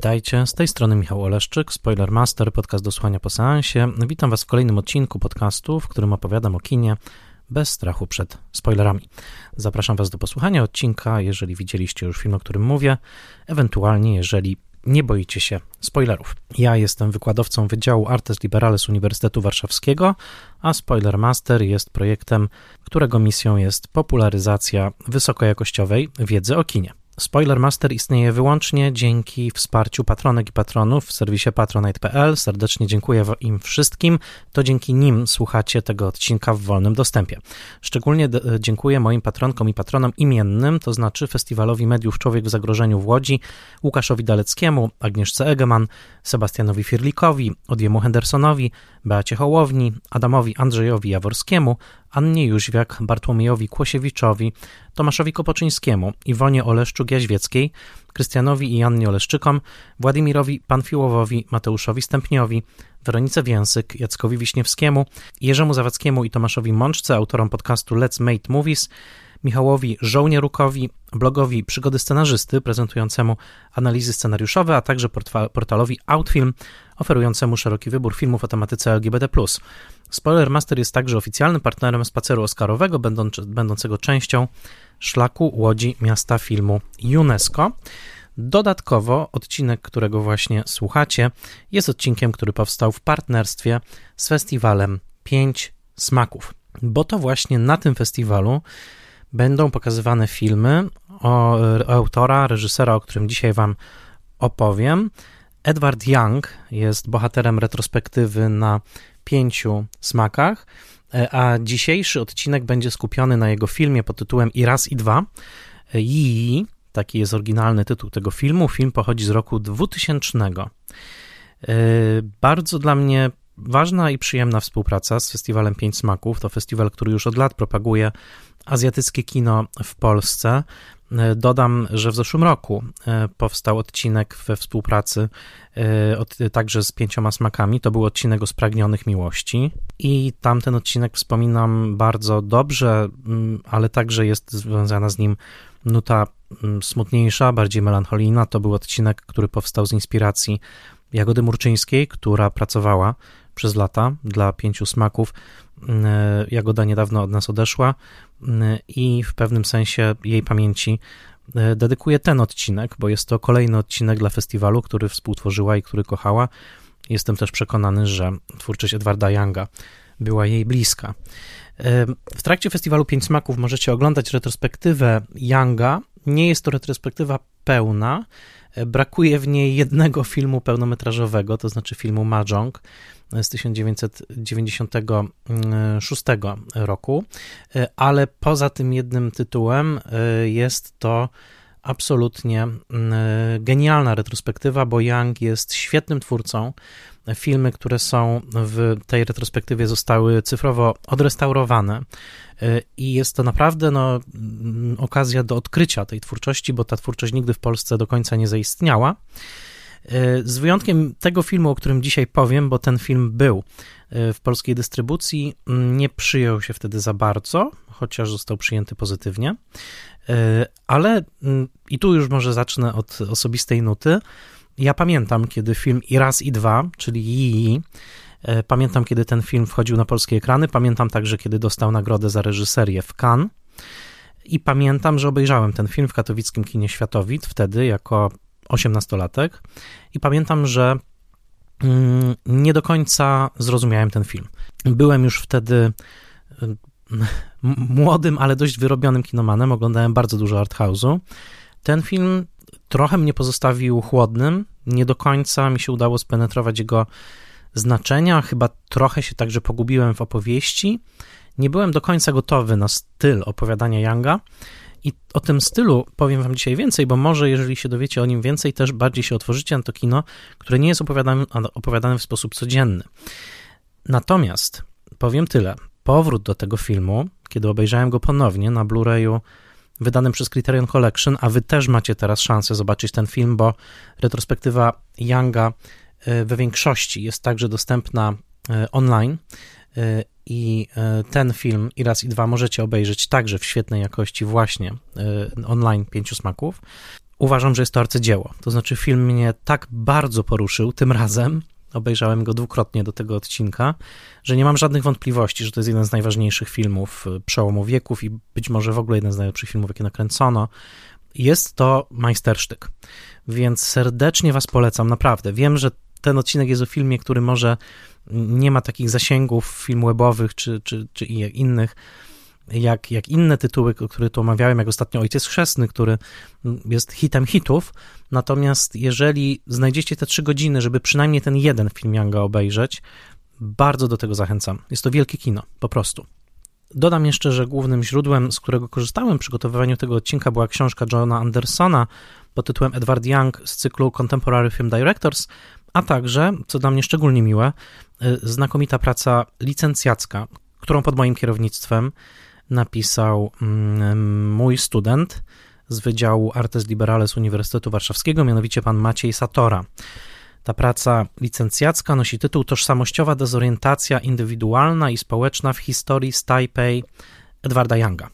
Witajcie, z tej strony Michał Oleszczyk, Spoiler Master, podcast do słuchania po seansie. Witam Was w kolejnym odcinku podcastu, w którym opowiadam o kinie bez strachu przed spoilerami. Zapraszam Was do posłuchania odcinka, jeżeli widzieliście już film, o którym mówię, ewentualnie jeżeli nie boicie się spoilerów. Ja jestem wykładowcą Wydziału Artes Liberales Uniwersytetu Warszawskiego, a Spoiler Master jest projektem, którego misją jest popularyzacja wysokojakościowej wiedzy o kinie. Spoilermaster istnieje wyłącznie dzięki wsparciu patronek i patronów w serwisie patronite.pl. Serdecznie dziękuję im wszystkim. To dzięki nim słuchacie tego odcinka w wolnym dostępie. Szczególnie dziękuję moim patronkom i patronom imiennym, to znaczy Festiwalowi Mediów Człowiek w Zagrożeniu w Łodzi, Łukaszowi Daleckiemu, Agnieszce Egeman, Sebastianowi Firlikowi, Odiemu Hendersonowi, Beacie Hołowni, Adamowi Andrzejowi Jaworskiemu, Annie Jóźwiak, Bartłomiejowi Kłosiewiczowi, Tomaszowi Kopoczyńskiemu, Iwonie Oleszczuk-Jaźwieckiej, Krystianowi i Annie Oleszczykom, Władimirowi Panfiłowowi, Mateuszowi Stępniowi, Weronice Więsyk, Jackowi Wiśniewskiemu, Jerzemu Zawadzkiemu i Tomaszowi Mączce, autorom podcastu Let's Make Movies, Michałowi Żołnierukowi, blogowi Przygody Scenarzysty, prezentującemu analizy scenariuszowe, a także portalowi Outfilm, oferującemu szeroki wybór filmów o tematyce LGBT+. Spoilermaster jest także oficjalnym partnerem spaceru Oscarowego, będącego częścią szlaku Łodzi Miasta Filmu UNESCO. Dodatkowo odcinek, którego właśnie słuchacie, jest odcinkiem, który powstał w partnerstwie z festiwalem 5 Smaków, bo to właśnie na tym festiwalu będą pokazywane filmy o, o autora, reżysera, o którym dzisiaj Wam opowiem. Edward Young jest bohaterem retrospektywy na pięciu smakach, e, a dzisiejszy odcinek będzie skupiony na jego filmie pod tytułem I raz i dwa. Yi, taki jest oryginalny tytuł tego filmu. Film pochodzi z roku 2000. E, bardzo dla mnie ważna i przyjemna współpraca z Festiwalem Pięć Smaków. To festiwal, który już od lat propaguje azjatyckie kino w Polsce. E, dodam, że w zeszłym roku e, powstał odcinek we współpracy e, także z pięcioma smakami. To był odcinek o spragnionych miłości i tamten odcinek wspominam bardzo dobrze, mm, ale także jest związana z nim nuta mm, smutniejsza, bardziej melancholijna. To był odcinek, który powstał z inspiracji Jagody Murczyńskiej, która pracowała przez lata dla pięciu smaków. Mm, Jagoda niedawno od nas odeszła mm, i w pewnym sensie jej pamięci e, dedykuję ten odcinek, bo jest to kolejny odcinek dla festiwalu, który współtworzyła i który kochała. Jestem też przekonany, że twórczość Edwarda Younga była jej bliska. E, w trakcie festiwalu Pięć Smaków możecie oglądać retrospektywę Younga. Nie jest to retrospektywa pełna. E, brakuje w niej jednego filmu pełnometrażowego, to znaczy filmu Mahjong z 1996 roku, ale poza tym jednym tytułem e, jest to absolutnie genialna retrospektywa, bo Young jest świetnym twórcą. Filmy, które są w tej retrospektywie, zostały cyfrowo odrestaurowane e, i jest to naprawdę no, okazja do odkrycia tej twórczości, bo ta twórczość nigdy w Polsce do końca nie zaistniała. E, z wyjątkiem tego filmu, o którym dzisiaj powiem, bo ten film był e, w polskiej dystrybucji, nie przyjął się wtedy za bardzo, chociaż został przyjęty pozytywnie. E, ale i tu już może zacznę od osobistej nuty. Ja pamiętam, kiedy film i raz i dwa, czyli i pamiętam, kiedy ten film wchodził na polskie ekrany, pamiętam także, kiedy dostał nagrodę za reżyserię w Cannes. I pamiętam, że obejrzałem ten film w katowickim kinie Światowit wtedy jako osiemnastolatek i pamiętam, że mm, nie do końca zrozumiałem ten film. Byłem już wtedy y, młodym, ale dość wyrobionym kinomanem, oglądałem bardzo dużo arthouse'u. Ten film trochę mnie pozostawił chłodnym, nie do końca mi się udało spenetrować jego znaczenia, chyba trochę się także pogubiłem w opowieści. Nie byłem do końca gotowy na styl opowiadania Younga i o tym stylu powiem wam dzisiaj więcej, bo może jeżeli się dowiecie o nim więcej, też bardziej się otworzycie na to kino, które nie jest opowiadane, opowiadane w sposób codzienny. Natomiast powiem tyle. Powrót do tego filmu, kiedy obejrzałem go ponownie na Blu-rayu wydanym przez Criterion Collection, a wy też macie teraz szansę zobaczyć ten film, bo retrospektywa Younga e, we większości jest także dostępna e, online i e, ten film i raz i dwa możecie obejrzeć także w świetnej jakości właśnie e, online Pięciu Smaków. uważam, że jest to arcydzieło. To znaczy, film mnie tak bardzo poruszył tym razem, obejrzałem go dwukrotnie do tego odcinka, że nie mam żadnych wątpliwości, że to jest jeden z najważniejszych filmów y, przełomu wieków i być może w ogóle jeden z najlepszych filmów, jakie nakręcono. Jest to majstersztyk, więc serdecznie Was polecam, naprawdę. Wiem, że ten odcinek jest o filmie, który może nie ma takich zasięgów film webowych czy, czy, czy innych, jak, jak inne tytuły, które tu omawiałem, jak ostatnio Ojciec Chrzestny, który jest hitem hitów. Natomiast jeżeli znajdziecie te trzy godziny, żeby przynajmniej ten jeden film Younga obejrzeć, bardzo do tego zachęcam. Jest to wielkie kino, po prostu. Dodam jeszcze, że głównym źródłem, z którego korzystałem w przygotowywaniu tego odcinka, była książka Johna Andersona pod tytułem Edward Young z cyklu Contemporary Film Directors, a także, co dla mnie szczególnie miłe, y, znakomita praca licencjacka, którą pod moim kierownictwem napisał mm, mój student z Wydziału Artes Liberales Uniwersytetu Warszawskiego, mianowicie pan Maciej Satora. Ta praca licencjacka nosi tytuł Tożsamościowa dezorientacja indywidualna i społeczna w historii z Taipei Edwarda Younga.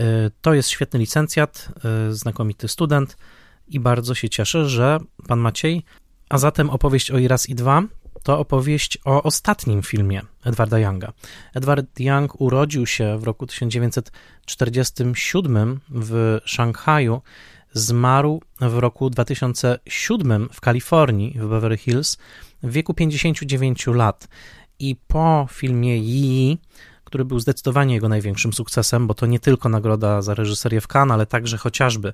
Y, to jest świetny licencjat, y, znakomity student i bardzo się cieszę, że pan Maciej, a zatem opowieść o Iraz i dwa to opowieść o ostatnim filmie Edwarda Younga. Edward Young urodził się w roku 1947 w Szanghaju, zmarł w roku 2007 w Kalifornii, w Beverly Hills, w wieku 59 lat. I po filmie Yi, który był zdecydowanie jego największym sukcesem, bo to nie tylko nagroda za reżyserię w Cannes, ale także chociażby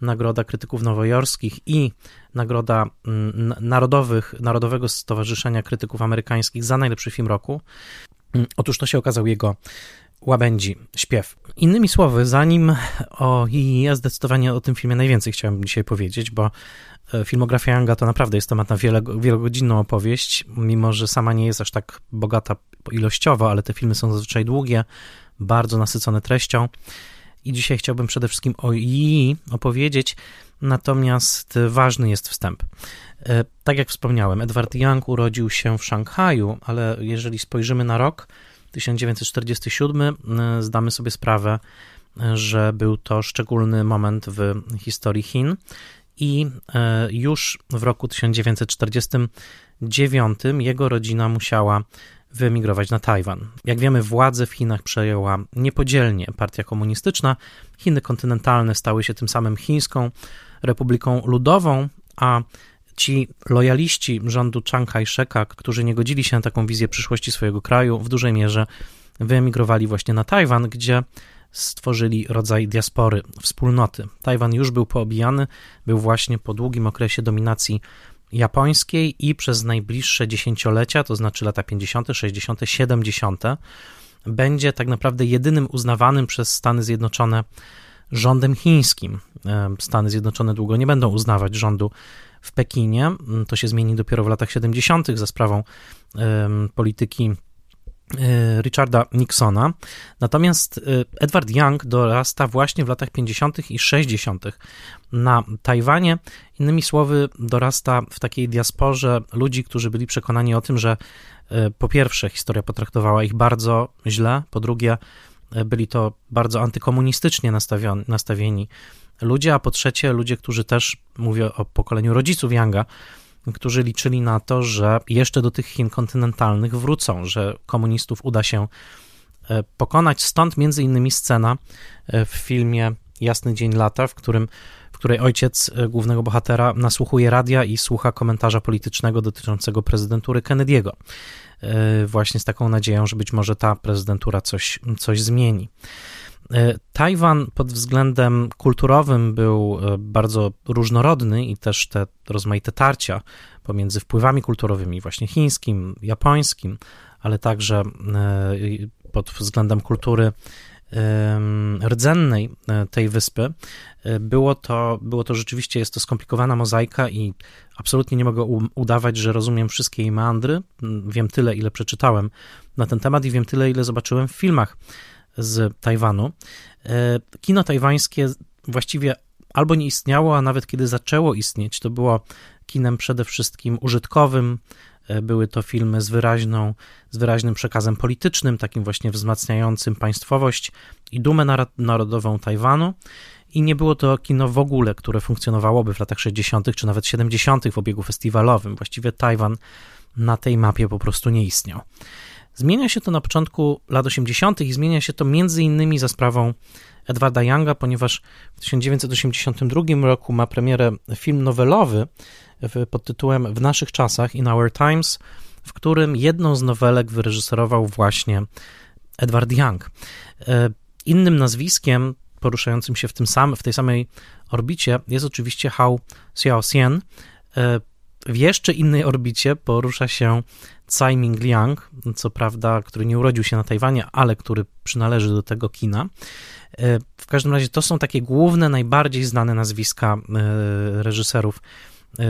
nagroda krytyków nowojorskich i nagroda mm, narodowych, Narodowego Stowarzyszenia Krytyków Amerykańskich za najlepszy film roku. Mm, otóż to się okazał jego łabędzi śpiew. Innymi słowy, zanim o i ja zdecydowanie o tym filmie najwięcej chciałem dzisiaj powiedzieć, bo e, filmografia Younga to naprawdę jest temat na wiele, wielogodzinną opowieść, mimo że sama nie jest aż tak bogata ilościowo, ale te filmy są zazwyczaj długie, bardzo nasycone treścią. I dzisiaj chciałbym przede wszystkim o i opowiedzieć, natomiast ważny jest wstęp. E, tak jak wspomniałem, Edward Young urodził się w Szanghaju, ale jeżeli spojrzymy na rok 1947, e, zdamy sobie sprawę, e, że był to szczególny moment w historii Chin i już w roku 1949 jego rodzina musiała wyemigrować na Tajwan. Jak wiemy, władzę w Chinach przejęła niepodzielnie partia komunistyczna. Chiny kontynentalne stały się tym samym Chińską Republiką Ludową, a ci lojaliści rządu Chiang Kai-sheka, którzy nie godzili się na taką wizję przyszłości swojego kraju, w dużej mierze wyemigrowali właśnie na Tajwan, gdzie stworzyli rodzaj diaspory, wspólnoty. Tajwan już był poobijany, był właśnie po długim okresie dominacji japońskiej i przez najbliższe dziesięciolecia, to znaczy lata 50., 60., 70., będzie tak naprawdę jedynym uznawanym przez Stany Zjednoczone rządem chińskim. E, Stany Zjednoczone długo nie będą uznawać rządu w Pekinie. To się zmieni dopiero w latach 70. za sprawą polityki E, Richarda Nixona. Natomiast e, Edward Young dorasta właśnie w latach 50. i 60. na Tajwanie. Innymi słowy, dorasta w takiej diasporze ludzi, którzy byli przekonani o tym, że po pierwsze historia potraktowała ich bardzo źle, po drugie byli to bardzo antykomunistycznie nastawieni ludzie, a po trzecie ludzie, którzy też, mówię o pokoleniu rodziców Younga, którzy liczyli na to, że jeszcze do tych Chin kontynentalnych wrócą, że komunistów uda się e, pokonać. Stąd między innymi scena e, w filmie Jasny Dzień Lata, w którym której ojciec e, głównego bohatera nasłuchuje radia i słucha komentarza politycznego dotyczącego prezydentury Kennedy'ego. Właśnie z taką nadzieją, że być może ta prezydentura coś, coś zmieni. E, Tajwan pod względem kulturowym był e, bardzo różnorodny i też te rozmaite tarcia pomiędzy wpływami kulturowymi, właśnie chińskim, japońskim, ale także e, pod względem kultury rdzennej tej wyspy, było to, było to rzeczywiście, jest to skomplikowana mozaika i absolutnie nie mogę udawać, że rozumiem wszystkie jej meandry. Wiem tyle, ile przeczytałem na ten temat i wiem tyle, ile zobaczyłem w filmach z Tajwanu. E, kino tajwańskie właściwie albo nie istniało, a nawet kiedy zaczęło istnieć, to było kinem przede wszystkim użytkowym. E, były to filmy z, wyraźną, z wyraźnym przekazem politycznym, takim właśnie wzmacniającym państwowość i dumę narodową Tajwanu. I nie było to kino w ogóle, które funkcjonowałoby w latach 60. czy nawet 70. w obiegu festiwalowym. Właściwie Tajwan na tej mapie po prostu nie istniał. Zmienia się to na początku lat 80. i zmienia się to między innymi za sprawą Edwarda Younga, ponieważ w 1982 roku ma premierę film nowelowy pod tytułem W naszych czasach, In Our Times, w którym jedną z nowelek wyreżyserował właśnie Edward Young. E, innym nazwiskiem poruszającym się w, tym sam, w tej samej orbicie jest oczywiście Hao Xiaoxian. E, w jeszcze innej orbicie porusza się Tsai Ming-liang, co prawda, który nie urodził się na Tajwanie, ale który przynależy do tego kina. E, w każdym razie to są takie główne, najbardziej znane nazwiska reżyserów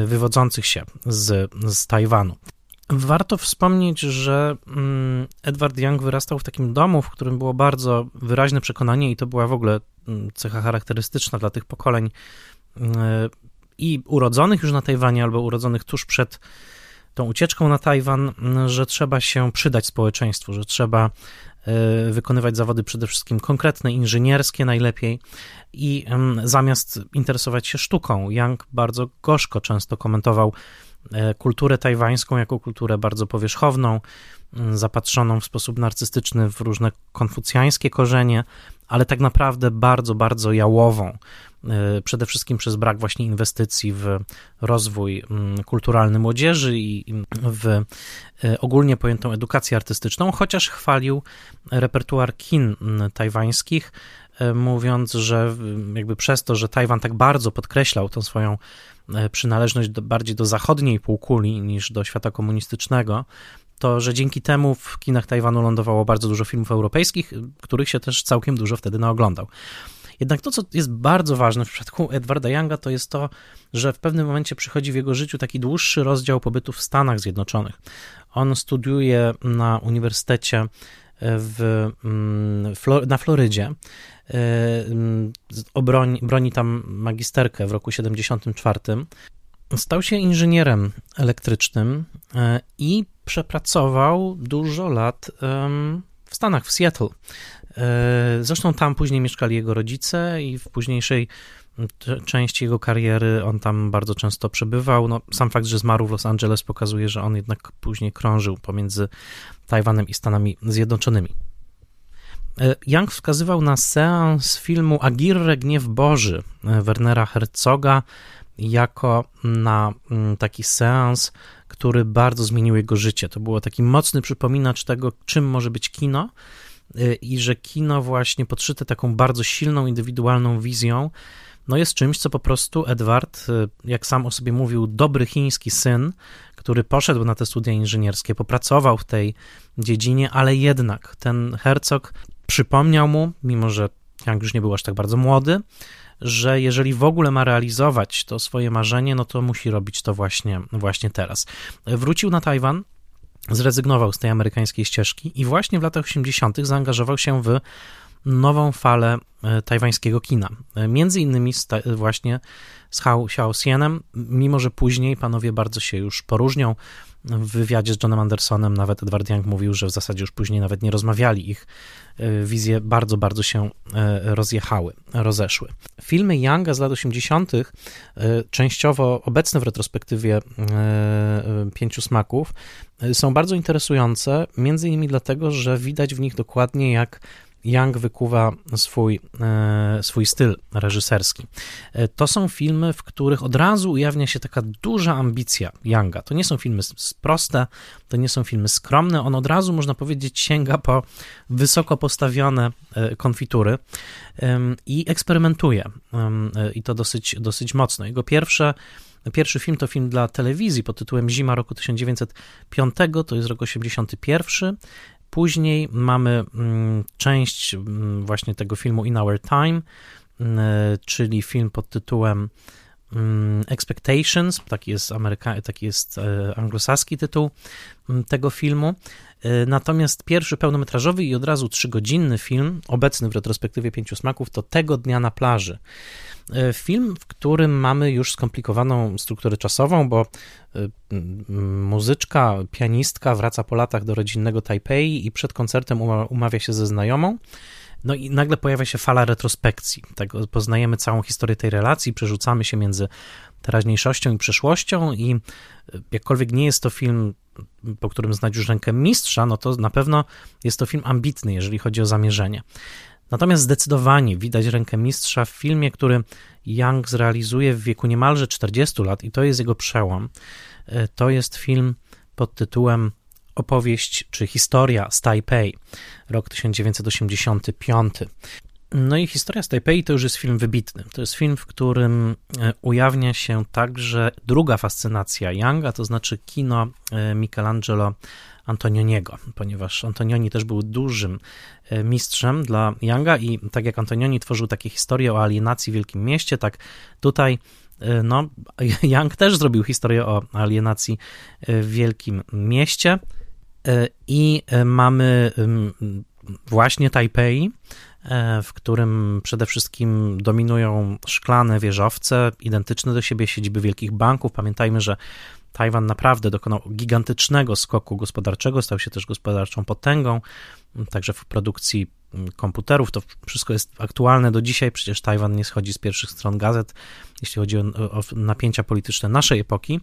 wywodzących się z, z Tajwanu. Warto wspomnieć, że mm, Edward Young wyrastał w takim domu, w którym było bardzo wyraźne przekonanie, i to była w ogóle cecha charakterystyczna dla tych pokoleń mm, i urodzonych już na Tajwanie, albo urodzonych tuż przed tą ucieczką na Tajwan, że trzeba się przydać społeczeństwu, że trzeba e, wykonywać zawody przede wszystkim konkretne, inżynierskie najlepiej i zamiast interesować się sztuką. Young bardzo gorzko często komentował E, kulturę tajwańską jako kulturę bardzo powierzchowną, zapatrzoną w sposób narcystyczny w różne konfucjańskie korzenie, ale tak naprawdę bardzo, bardzo jałową. E, przede wszystkim przez brak właśnie inwestycji w rozwój mm, kulturalny młodzieży i w e, ogólnie pojętą edukację artystyczną, chociaż chwalił repertuar kin mm, tajwańskich, mówiąc, że jakby przez to, że Tajwan tak bardzo podkreślał tą swoją E, przynależność do, bardziej do zachodniej półkuli niż do świata komunistycznego, to że dzięki temu w kinach Tajwanu lądowało bardzo dużo filmów europejskich, których się też całkiem dużo wtedy naoglądał. Jednak to, co jest bardzo ważne w przypadku Edwarda Younga, to jest to, że w pewnym momencie przychodzi w jego życiu taki dłuższy rozdział pobytu w Stanach Zjednoczonych. On studiuje na uniwersytecie w, mm, na Florydzie. E, obroni, broni tam magisterkę w roku 74. Stał się inżynierem elektrycznym e, i przepracował dużo lat w Stanach, w Seattle. E, zresztą tam później mieszkali jego rodzice i w późniejszej części jego kariery on tam bardzo często przebywał. No, sam fakt, że zmarł w Los Angeles pokazuje, że on jednak później krążył pomiędzy Tajwanem i Stanami Zjednoczonymi. E, Young wskazywał na seans filmu Agirre Gniew Boży Wernera Herzoga jako na mm, taki seans, który bardzo zmienił jego życie. To było taki mocny przypominacz tego, czym może być kino e, i że kino właśnie podszyte taką bardzo silną, indywidualną wizją no jest czymś, co po prostu Edward, jak sam o sobie mówił, dobry chiński syn, który poszedł na te studia inżynierskie, popracował w tej dziedzinie, ale jednak ten Herzog przypomniał mu, mimo że Young już nie był aż tak bardzo młody, że jeżeli w ogóle ma realizować to swoje marzenie, no to musi robić to właśnie, właśnie teraz. Wrócił na Tajwan, zrezygnował z tej amerykańskiej ścieżki i właśnie w latach 80. zaangażował się w nową falę e, tajwańskiego kina. E, między innymi właśnie z Hao Xiaosienem, mimo że później panowie bardzo się już poróżnią. W wywiadzie z Johnem Andersonem nawet Edward Young mówił, że w zasadzie już później nawet nie rozmawiali. Ich e, wizje bardzo, bardzo się rozjechały, rozeszły. Filmy Younga z lat 80., częściowo obecne w retrospektywie Pięciu Smaków, są bardzo interesujące, między innymi dlatego, że widać w nich dokładnie jak Young wykuwa swój, e, swój styl reżyserski. E, to są filmy, w których od razu ujawnia się taka duża ambicja Younga. To nie są filmy proste, to nie są filmy skromne. On od razu, można powiedzieć, sięga po wysoko postawione e, konfitury i eksperymentuje. I to dosyć, dosyć mocno. Jego pierwsze Pierwszy film to film dla telewizji pod tytułem Zima roku 1905, to jest rok 81. Później mamy mm, część mm, właśnie tego filmu In Our Time, mm, czyli film pod tytułem Expectations, taki jest, Ameryka, taki jest e, anglosaski tytuł tego filmu. E, natomiast pierwszy pełnometrażowy i od razu trzygodzinny film, obecny w retrospektywie Pięciu Smaków, to Tego dnia na plaży. E, film, w którym mamy już skomplikowaną strukturę czasową, bo e, muzyczka, pianistka wraca po latach do rodzinnego Tajpei i przed koncertem umawia się ze znajomą No i nagle pojawia się fala retrospekcji. Tak, poznajemy całą historię tej relacji, przerzucamy się między teraźniejszością i przeszłością i jakkolwiek nie jest to film, po którym znać już rękę mistrza, no to na pewno jest to film ambitny, jeżeli chodzi o zamierzenie. Natomiast zdecydowanie widać rękę mistrza w filmie, który Young zrealizuje w wieku niemalże 40 lat i to jest jego przełom. E, to jest film pod tytułem Opowieść czy historia z Taipei, rok 1985. No i historia z Taipei to już jest film wybitny. To jest film, w którym e, ujawnia się także druga fascynacja Younga, to znaczy kino e, Michelangelo Antonioniego, ponieważ Antonioni też był dużym e, mistrzem dla Younga i tak jak Antonioni tworzył takie historie o alienacji w Wielkim Mieście, tak tutaj no, Young też zrobił historię o alienacji w Wielkim Mieście i mamy właśnie Tajpei, E, w którym przede wszystkim dominują szklane wieżowce, identyczne do siebie siedziby wielkich banków. Pamiętajmy, że Tajwan naprawdę dokonał gigantycznego skoku gospodarczego, stał się też gospodarczą potęgą, także w produkcji komputerów. To wszystko jest aktualne do dzisiaj. Przecież Tajwan nie schodzi z pierwszych stron gazet, jeśli chodzi o, o napięcia polityczne naszej epoki.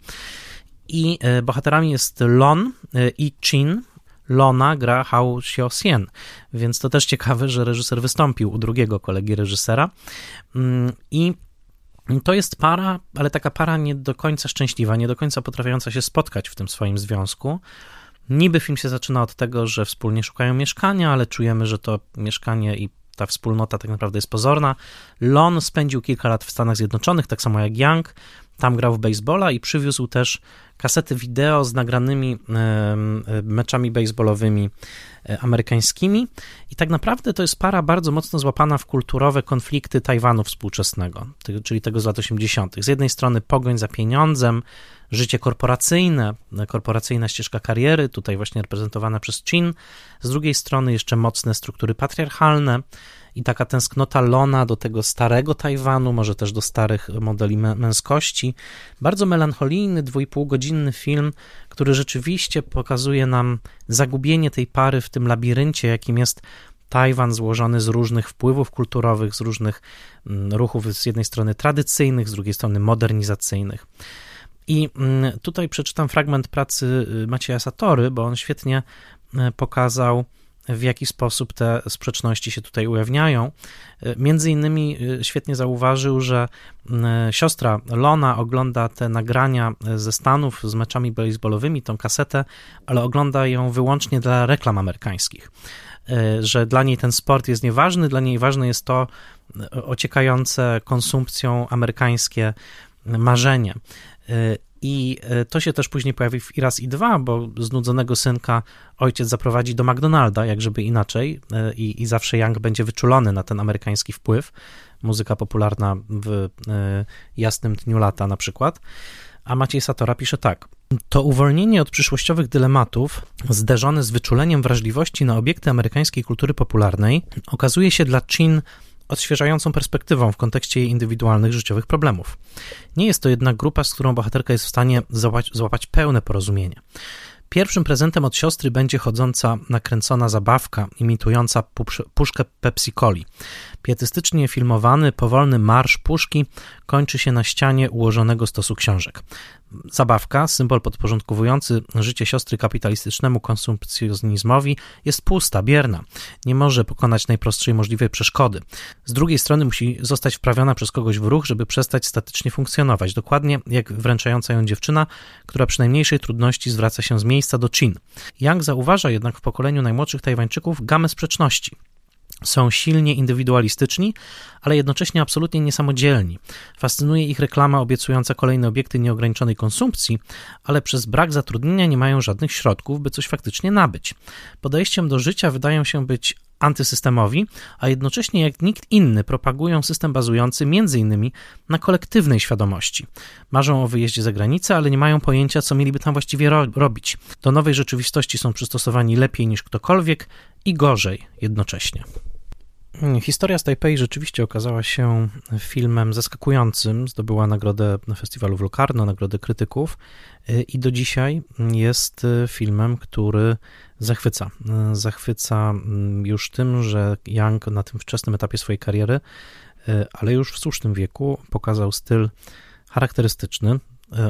I e, bohaterami jest Lon e, i Chin, Lona gra Hao Xiaosien, więc to też ciekawe, że reżyser wystąpił u drugiego kolegi reżysera mm, i to jest para, ale taka para nie do końca szczęśliwa, nie do końca potrafiąca się spotkać w tym swoim związku. Niby film się zaczyna od tego, że wspólnie szukają mieszkania, ale czujemy, że to mieszkanie i ta wspólnota tak naprawdę jest pozorna. Lon spędził kilka lat w Stanach Zjednoczonych, tak samo jak Young. Tam grał w baseballa i przywiózł też kasety wideo z nagranymi meczami baseballowymi e, amerykańskimi. I tak naprawdę to jest para bardzo mocno złapana w kulturowe konflikty Tajwanu współczesnego, czyli tego z lat 80. Z jednej strony pogoń za pieniądzem, życie korporacyjne, korporacyjna ścieżka kariery, tutaj właśnie reprezentowana przez Chin, z drugiej strony jeszcze mocne struktury patriarchalne, i taka tęsknota Lona do tego starego Tajwanu, może też do starych modeli męskości. Bardzo melancholijny, dwójpółgodzinny film, który rzeczywiście pokazuje nam zagubienie tej pary w tym labiryncie, jakim jest Tajwan złożony z różnych wpływów kulturowych, z różnych mm, ruchów z jednej strony tradycyjnych, z drugiej strony modernizacyjnych. I mm, tutaj przeczytam fragment pracy y, Macieja Satory, bo on świetnie y, pokazał w jaki sposób te sprzeczności się tutaj ujawniają. Między innymi y, świetnie zauważył, że y, siostra Lona ogląda te nagrania ze Stanów z meczami baseballowymi, tą kasetę, ale ogląda ją wyłącznie dla reklam amerykańskich. Że dla niej ten sport jest nieważny, dla niej ważne jest to ociekające konsumpcją amerykańskie marzenie. I e, to się też później pojawi w Iras i 2, bo znudzonego synka ojciec zaprowadzi do McDonalda, jak żeby inaczej, e, i, i zawsze Young będzie wyczulony na ten amerykański wpływ. Muzyka popularna w e, jasnym dniu lata na przykład. A Maciej Satora pisze tak. To uwolnienie od przyszłościowych dylematów, zderzone z wyczuleniem wrażliwości na obiekty amerykańskiej kultury popularnej, okazuje się dla Chin odświeżającą perspektywą w kontekście jej indywidualnych życiowych problemów. Nie jest to jednak grupa, z którą bohaterka jest w stanie złapać, złapać pełne porozumienie. Pierwszym prezentem od siostry będzie chodząca, nakręcona zabawka imitująca puszkę Pepsi-Coli. Pietystycznie filmowany, powolny marsz puszki kończy się na ścianie ułożonego stosu książek. Zabawka, symbol podporządkowujący życie siostry kapitalistycznemu konsumpcjonizmowi, jest pusta, bierna. Nie może pokonać najprostszej możliwej przeszkody. Z drugiej strony musi zostać wprawiona przez kogoś w ruch, żeby przestać statycznie funkcjonować. Dokładnie jak wręczająca ją dziewczyna, która przy najmniejszej trudności zwraca się z miejsca do czin. Yang zauważa jednak w pokoleniu najmłodszych Tajwańczyków gamę sprzeczności są silnie indywidualistyczni, ale jednocześnie absolutnie niesamodzielni. Fascynuje ich reklama obiecująca kolejne obiekty nieograniczonej konsumpcji, ale przez brak zatrudnienia nie mają żadnych środków, by coś faktycznie nabyć. Podejściem do życia wydają się być antysystemowi, a jednocześnie jak nikt inny propagują system bazujący m.in. na kolektywnej świadomości. Marzą o wyjeździe za granicę, ale nie mają pojęcia, co mieliby tam właściwie ro robić. Do nowej rzeczywistości są przystosowani lepiej niż ktokolwiek i gorzej jednocześnie. Historia z Taipei rzeczywiście okazała się filmem zaskakującym. Zdobyła nagrodę na festiwalu w Locarno, nagrodę krytyków i do dzisiaj jest filmem, który zachwyca. Zachwyca już tym, że Young na tym wczesnym etapie swojej kariery, ale już w słusznym wieku pokazał styl charakterystyczny,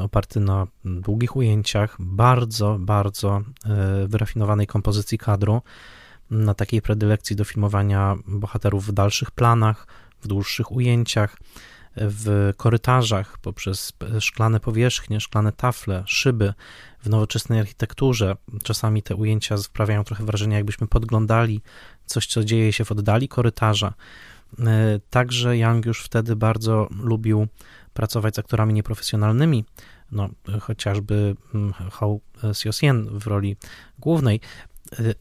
oparty na długich ujęciach, bardzo, bardzo wyrafinowanej kompozycji kadru na takiej predylekcji do filmowania bohaterów w dalszych planach, w dłuższych ujęciach, w korytarzach, poprzez szklane powierzchnie, szklane tafle, szyby, w nowoczesnej architekturze. Czasami te ujęcia sprawiają trochę wrażenie, jakbyśmy podglądali coś, co dzieje się w oddali korytarza. E, także Young już wtedy bardzo lubił pracować z aktorami nieprofesjonalnymi, no, chociażby mm, Hou Seo-sien w roli głównej,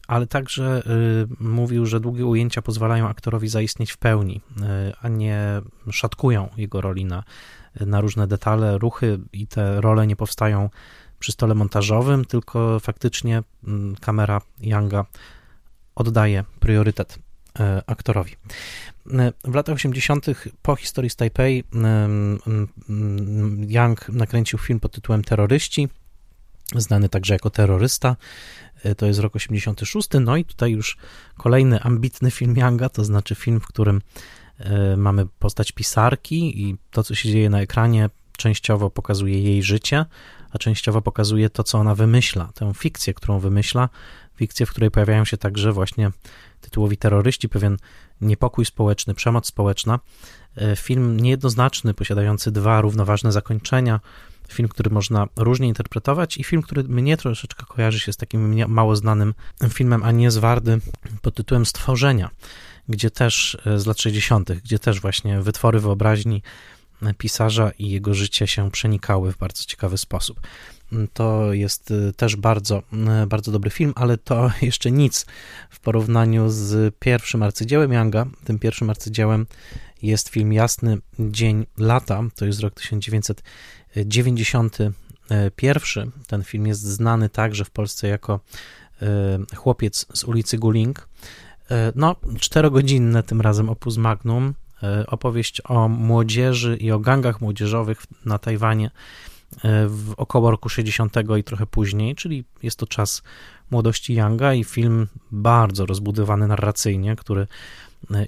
ale także y, mówił, że długie ujęcia pozwalają aktorowi zaistnieć w pełni, y, a nie szatkują jego roli na, na różne detale, ruchy i te role nie powstają przy stole montażowym, tylko faktycznie mm, kamera Younga oddaje priorytet aktorowi. W latach 80. po historii z Taipei Young nakręcił film pod tytułem Terroryści, znany także jako terrorysta. E, to jest rok 86. No i tutaj już kolejny ambitny film Younga, to znaczy film, w którym e, mamy postać pisarki i to, co się dzieje na ekranie, częściowo pokazuje jej życie, a częściowo pokazuje to, co ona wymyśla, tę fikcję, którą wymyśla, fikcję, w której pojawiają się także właśnie tytułowi terroryści, pewien niepokój społeczny, przemoc społeczna. E, film niejednoznaczny, posiadający dwa równoważne zakończenia, film, który można różnie interpretować i film, który mnie troszeczkę kojarzy się z takim mało znanym filmem Anies Wardy pod tytułem Stworzenia, gdzie też e, z lat 60., gdzie też właśnie wytwory wyobraźni e, pisarza i jego życie się przenikały w bardzo ciekawy sposób. Mm, to jest e, też bardzo, bardzo dobry film, ale to jeszcze nic w porównaniu z pierwszym arcydziełem Younga. Tym pierwszym arcydziełem jest film Jasny Dzień Lata, to jest rok 1900 91. Ten film jest znany także w Polsce jako e, Chłopiec z ulicy Guling. E, no, czterogodzinne tym razem opus magnum, e, opowieść o młodzieży i o gangach młodzieżowych na Tajwanie w około roku 60 i trochę później, czyli jest to czas młodości Younga i film bardzo rozbudowany narracyjnie, który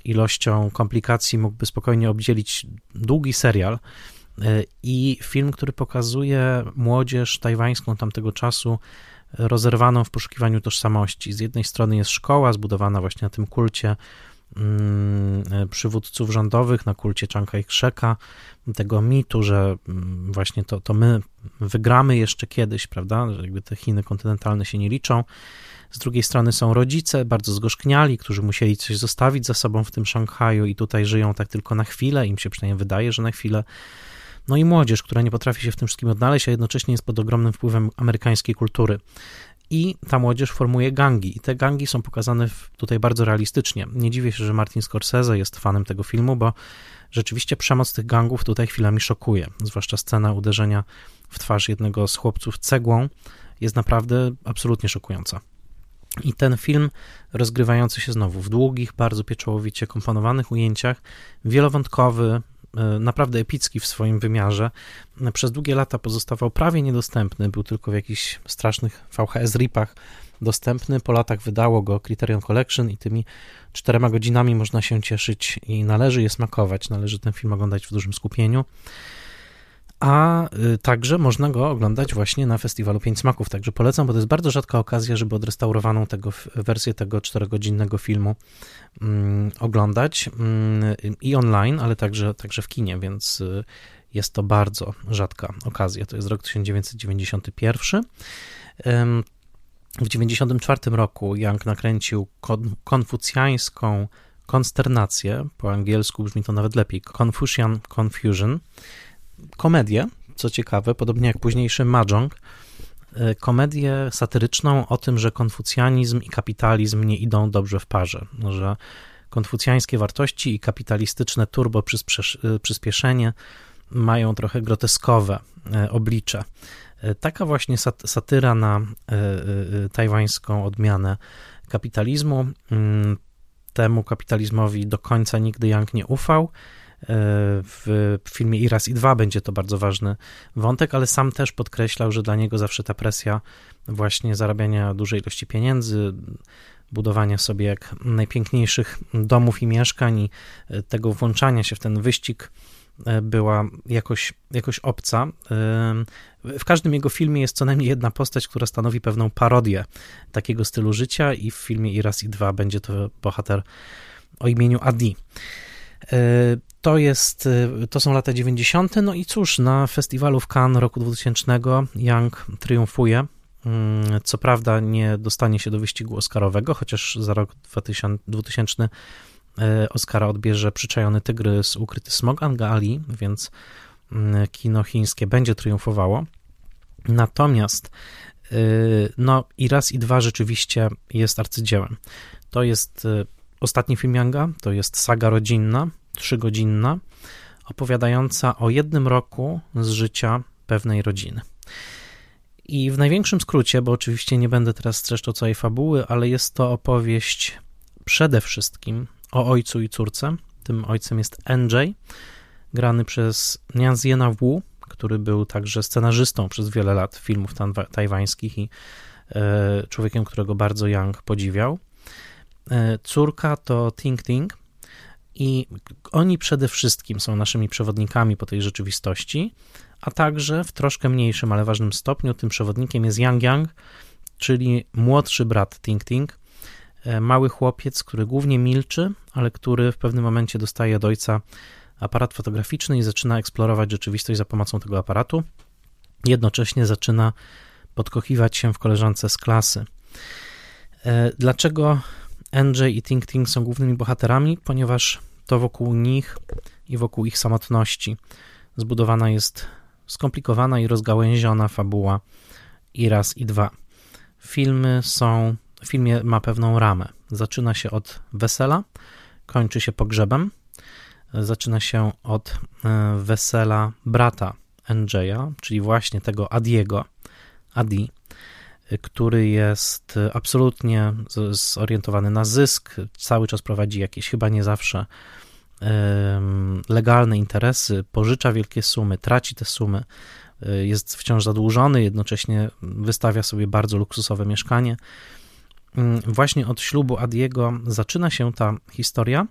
ilością komplikacji mógłby spokojnie obdzielić długi serial. I film, który pokazuje młodzież tajwańską tamtego czasu rozerwaną w poszukiwaniu tożsamości. Z jednej strony jest szkoła zbudowana właśnie na tym kulcie mm, przywódców rządowych, na kulcie Chiang Kai-sheka, tego mitu, że mm, właśnie to, to my wygramy jeszcze kiedyś, prawda, że jakby te Chiny kontynentalne się nie liczą. Z drugiej strony są rodzice, bardzo zgorzkniali, którzy musieli coś zostawić za sobą w tym Szanghaju i tutaj żyją tak tylko na chwilę, im się przynajmniej wydaje, że na chwilę no i młodzież, która nie potrafi się w tym wszystkim odnaleźć, a jednocześnie jest pod ogromnym wpływem amerykańskiej kultury. I ta młodzież formuje gangi, i te gangi są pokazane tutaj bardzo realistycznie. Nie dziwię się, że Martin Scorsese jest fanem tego filmu, bo rzeczywiście przemoc tych gangów tutaj chwilami szokuje. Zwłaszcza scena uderzenia w twarz jednego z chłopców cegłą jest naprawdę absolutnie szokująca. I ten film, rozgrywający się znowu w długich, bardzo pieczołowicie komponowanych ujęciach, wielowątkowy, E, naprawdę epicki w swoim wymiarze. Przez długie lata pozostawał prawie niedostępny, był tylko w jakichś strasznych VHS ripach dostępny. Po latach wydało go Criterion Collection i tymi czterema godzinami można się cieszyć i należy je smakować. Należy ten film oglądać w dużym skupieniu a y, także można go oglądać właśnie na festiwalu Pięć Smaków, także polecam, bo to jest bardzo rzadka okazja, żeby odrestaurowaną tego, wersję tego czterogodzinnego filmu mm, oglądać mm, i online, ale także, także w kinie, więc y, jest to bardzo rzadka okazja. To jest rok 1991. W 1994 roku Young nakręcił kon, konfucjańską konsternację, po angielsku brzmi to nawet lepiej, Confucian Confusion, komedię, co ciekawe, podobnie jak późniejszy Mahjong, e, komedię satyryczną o tym, że konfucjanizm i kapitalizm nie idą dobrze w parze, że konfucjańskie wartości i kapitalistyczne turbo e, przyspieszenie mają trochę groteskowe e, oblicze. Taka właśnie satyra na tajwańską odmianę kapitalizmu mm, temu kapitalizmowi do końca nigdy Young nie ufał. W filmie I raz i dwa będzie to bardzo ważny wątek, ale sam też podkreślał, że dla niego zawsze ta presja właśnie zarabiania dużej ilości pieniędzy, budowania sobie jak najpiękniejszych domów i mieszkań i tego włączania się w ten wyścig E, była jakoś, jakoś obca. E, w każdym jego filmie jest co najmniej jedna postać, która stanowi pewną parodię takiego stylu życia i w filmie I raz i dwa będzie to bohater o imieniu Adi. To jest, to są lata 90. No i cóż, na festiwalu w Cannes roku 2000 Young triumfuje. Mm, co prawda nie dostanie się do wyścigu Oscarowego, chociaż za rok 2000 E, Oscara odbierze Przyczajony Tygrys, Ukryty Smog Angali, więc mm, kino chińskie będzie triumfowało. Natomiast e, no i raz i dwa rzeczywiście jest arcydziełem. To jest ostatni film Yanga, to jest saga rodzinna, trzygodzinna, opowiadająca o jednym roku z życia pewnej rodziny. I w największym skrócie, bo oczywiście nie będę teraz streszczał całej fabuły, ale jest to opowieść przede wszystkim o ojcu i córce. Tym ojcem jest NJ, grany przez Nianziena Wu, który był także scenarzystą przez wiele lat filmów tajwańskich i e, człowiekiem, którego bardzo Yang podziwiał. E, córka to Ting Ting i oni przede wszystkim są naszymi przewodnikami po tej rzeczywistości, a także w troszkę mniejszym, ale ważnym stopniu tym przewodnikiem jest Yang Yang, czyli młodszy brat Ting Ting, E, mały chłopiec, który głównie milczy, ale który w pewnym momencie dostaje od ojca aparat fotograficzny i zaczyna eksplorować rzeczywistość za pomocą tego aparatu. Jednocześnie zaczyna podkochiwać się w koleżance z klasy. E, dlaczego NJ i Ting Ting są głównymi bohaterami? Ponieważ to wokół nich i wokół ich samotności zbudowana jest skomplikowana i rozgałęziona fabuła i raz i dwa. Filmy są w filmie ma pewną ramę. Zaczyna się od wesela, kończy się pogrzebem. Zaczyna się od e, wesela brata Andrzeja, czyli właśnie tego Adiego, Adi, który jest absolutnie zorientowany na zysk, cały czas prowadzi jakieś chyba nie zawsze legalne interesy, pożycza wielkie sumy, traci te sumy, e, jest wciąż zadłużony, jednocześnie wystawia sobie bardzo luksusowe mieszkanie. Mm, właśnie od ślubu Adiego zaczyna się ta historia,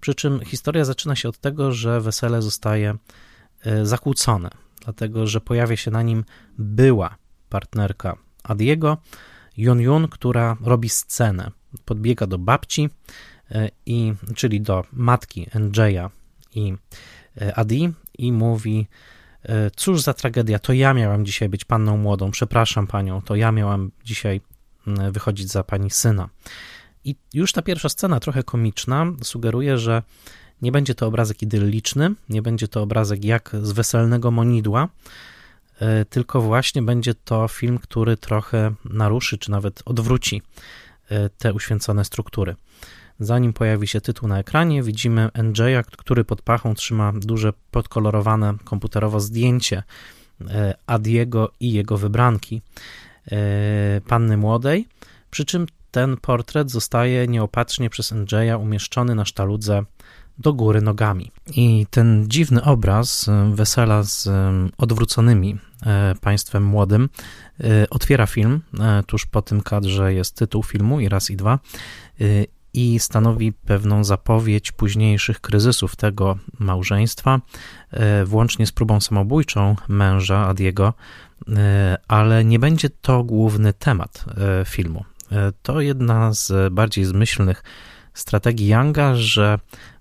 przy czym historia zaczyna się od tego, że wesele zostaje e, zakłócone, dlatego że pojawia się na nim była partnerka Adiego, Yun Yun, która robi scenę. Podbiega do babci, e, i, czyli do matki NJ'a i e, Adi i mówi, cóż za tragedia, to ja miałam dzisiaj być panną młodą, przepraszam panią, to ja miałam dzisiaj wychodzić za pani syna. I już ta pierwsza scena, trochę komiczna, sugeruje, że nie będzie to obrazek idylliczny, nie będzie to obrazek jak z weselnego monidła, e, tylko właśnie będzie to film, który trochę naruszy, czy nawet odwróci e, te uświęcone struktury. Zanim pojawi się tytuł na ekranie, widzimy NJ'a, który pod pachą trzyma duże, podkolorowane komputerowo zdjęcie e, Adiego i jego wybranki. E, panny młodej, przy czym ten portret zostaje nieopatrznie przez Andrzeja umieszczony na sztaludze do góry nogami. I ten dziwny obraz e, wesela z e, odwróconymi państwem młodym otwiera film. Tuż po tym kadrze jest tytuł filmu i raz i dwa i stanowi pewną zapowiedź późniejszych kryzysów tego małżeństwa, włącznie z próbą samobójczą męża Adiego, ale nie będzie to główny temat filmu. To jedna z bardziej zmyślnych strategii Younga, że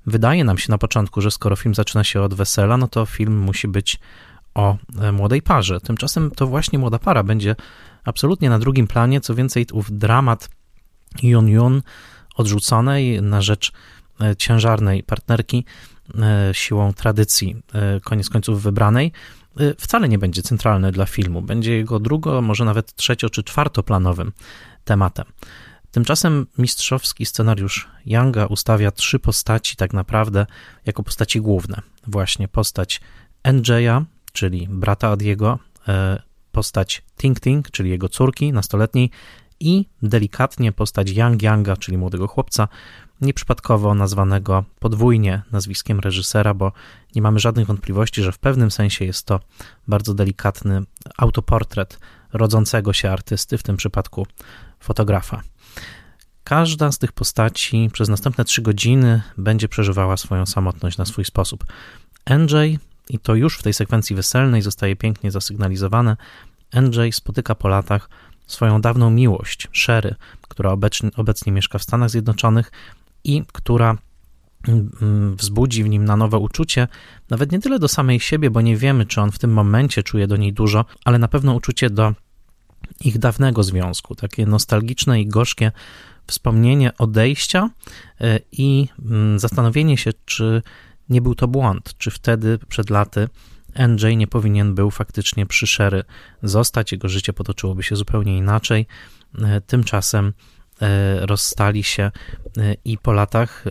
wydaje nam się na początku, że skoro film zaczyna się od wesela, no to film musi być o młodej parze. Tymczasem to właśnie młoda para będzie absolutnie na drugim planie. Co więcej, ów dramat Yun Yun odrzuconej na rzecz ciężarnej partnerki siłą tradycji, koniec końców wybranej, wcale nie będzie centralny dla filmu. Będzie jego drugo, może nawet trzecio czy czwartoplanowym tematem. Tymczasem mistrzowski scenariusz Younga ustawia trzy postaci tak naprawdę jako postaci główne. Właśnie postać NJ'a, czyli brata Adiego, e, postać Ting Ting, czyli jego córki nastoletniej i delikatnie postać Yang Yanga, czyli młodego chłopca, nieprzypadkowo nazwanego podwójnie nazwiskiem reżysera, bo nie mamy żadnych wątpliwości, że w pewnym sensie jest to bardzo delikatny autoportret rodzącego się artysty, w tym przypadku fotografa. Każda z tych postaci przez następne trzy godziny będzie przeżywała swoją samotność na swój sposób. NJ, i to już w tej sekwencji weselnej zostaje pięknie zasygnalizowane, NJ spotyka po latach swoją dawną miłość, Sherry, która obecnie, obecnie mieszka w Stanach Zjednoczonych i która mm, wzbudzi w nim na nowe uczucie, nawet nie tyle do samej siebie, bo nie wiemy, czy on w tym momencie czuje do niej dużo, ale na pewno uczucie do ich dawnego związku, takie nostalgiczne i gorzkie wspomnienie odejścia e, i mm, zastanowienie się, czy nie był to błąd, czy wtedy przed laty NJ nie powinien był faktycznie przy Sherry zostać, jego życie potoczyłoby się zupełnie inaczej. E, tymczasem e, rozstali się i po latach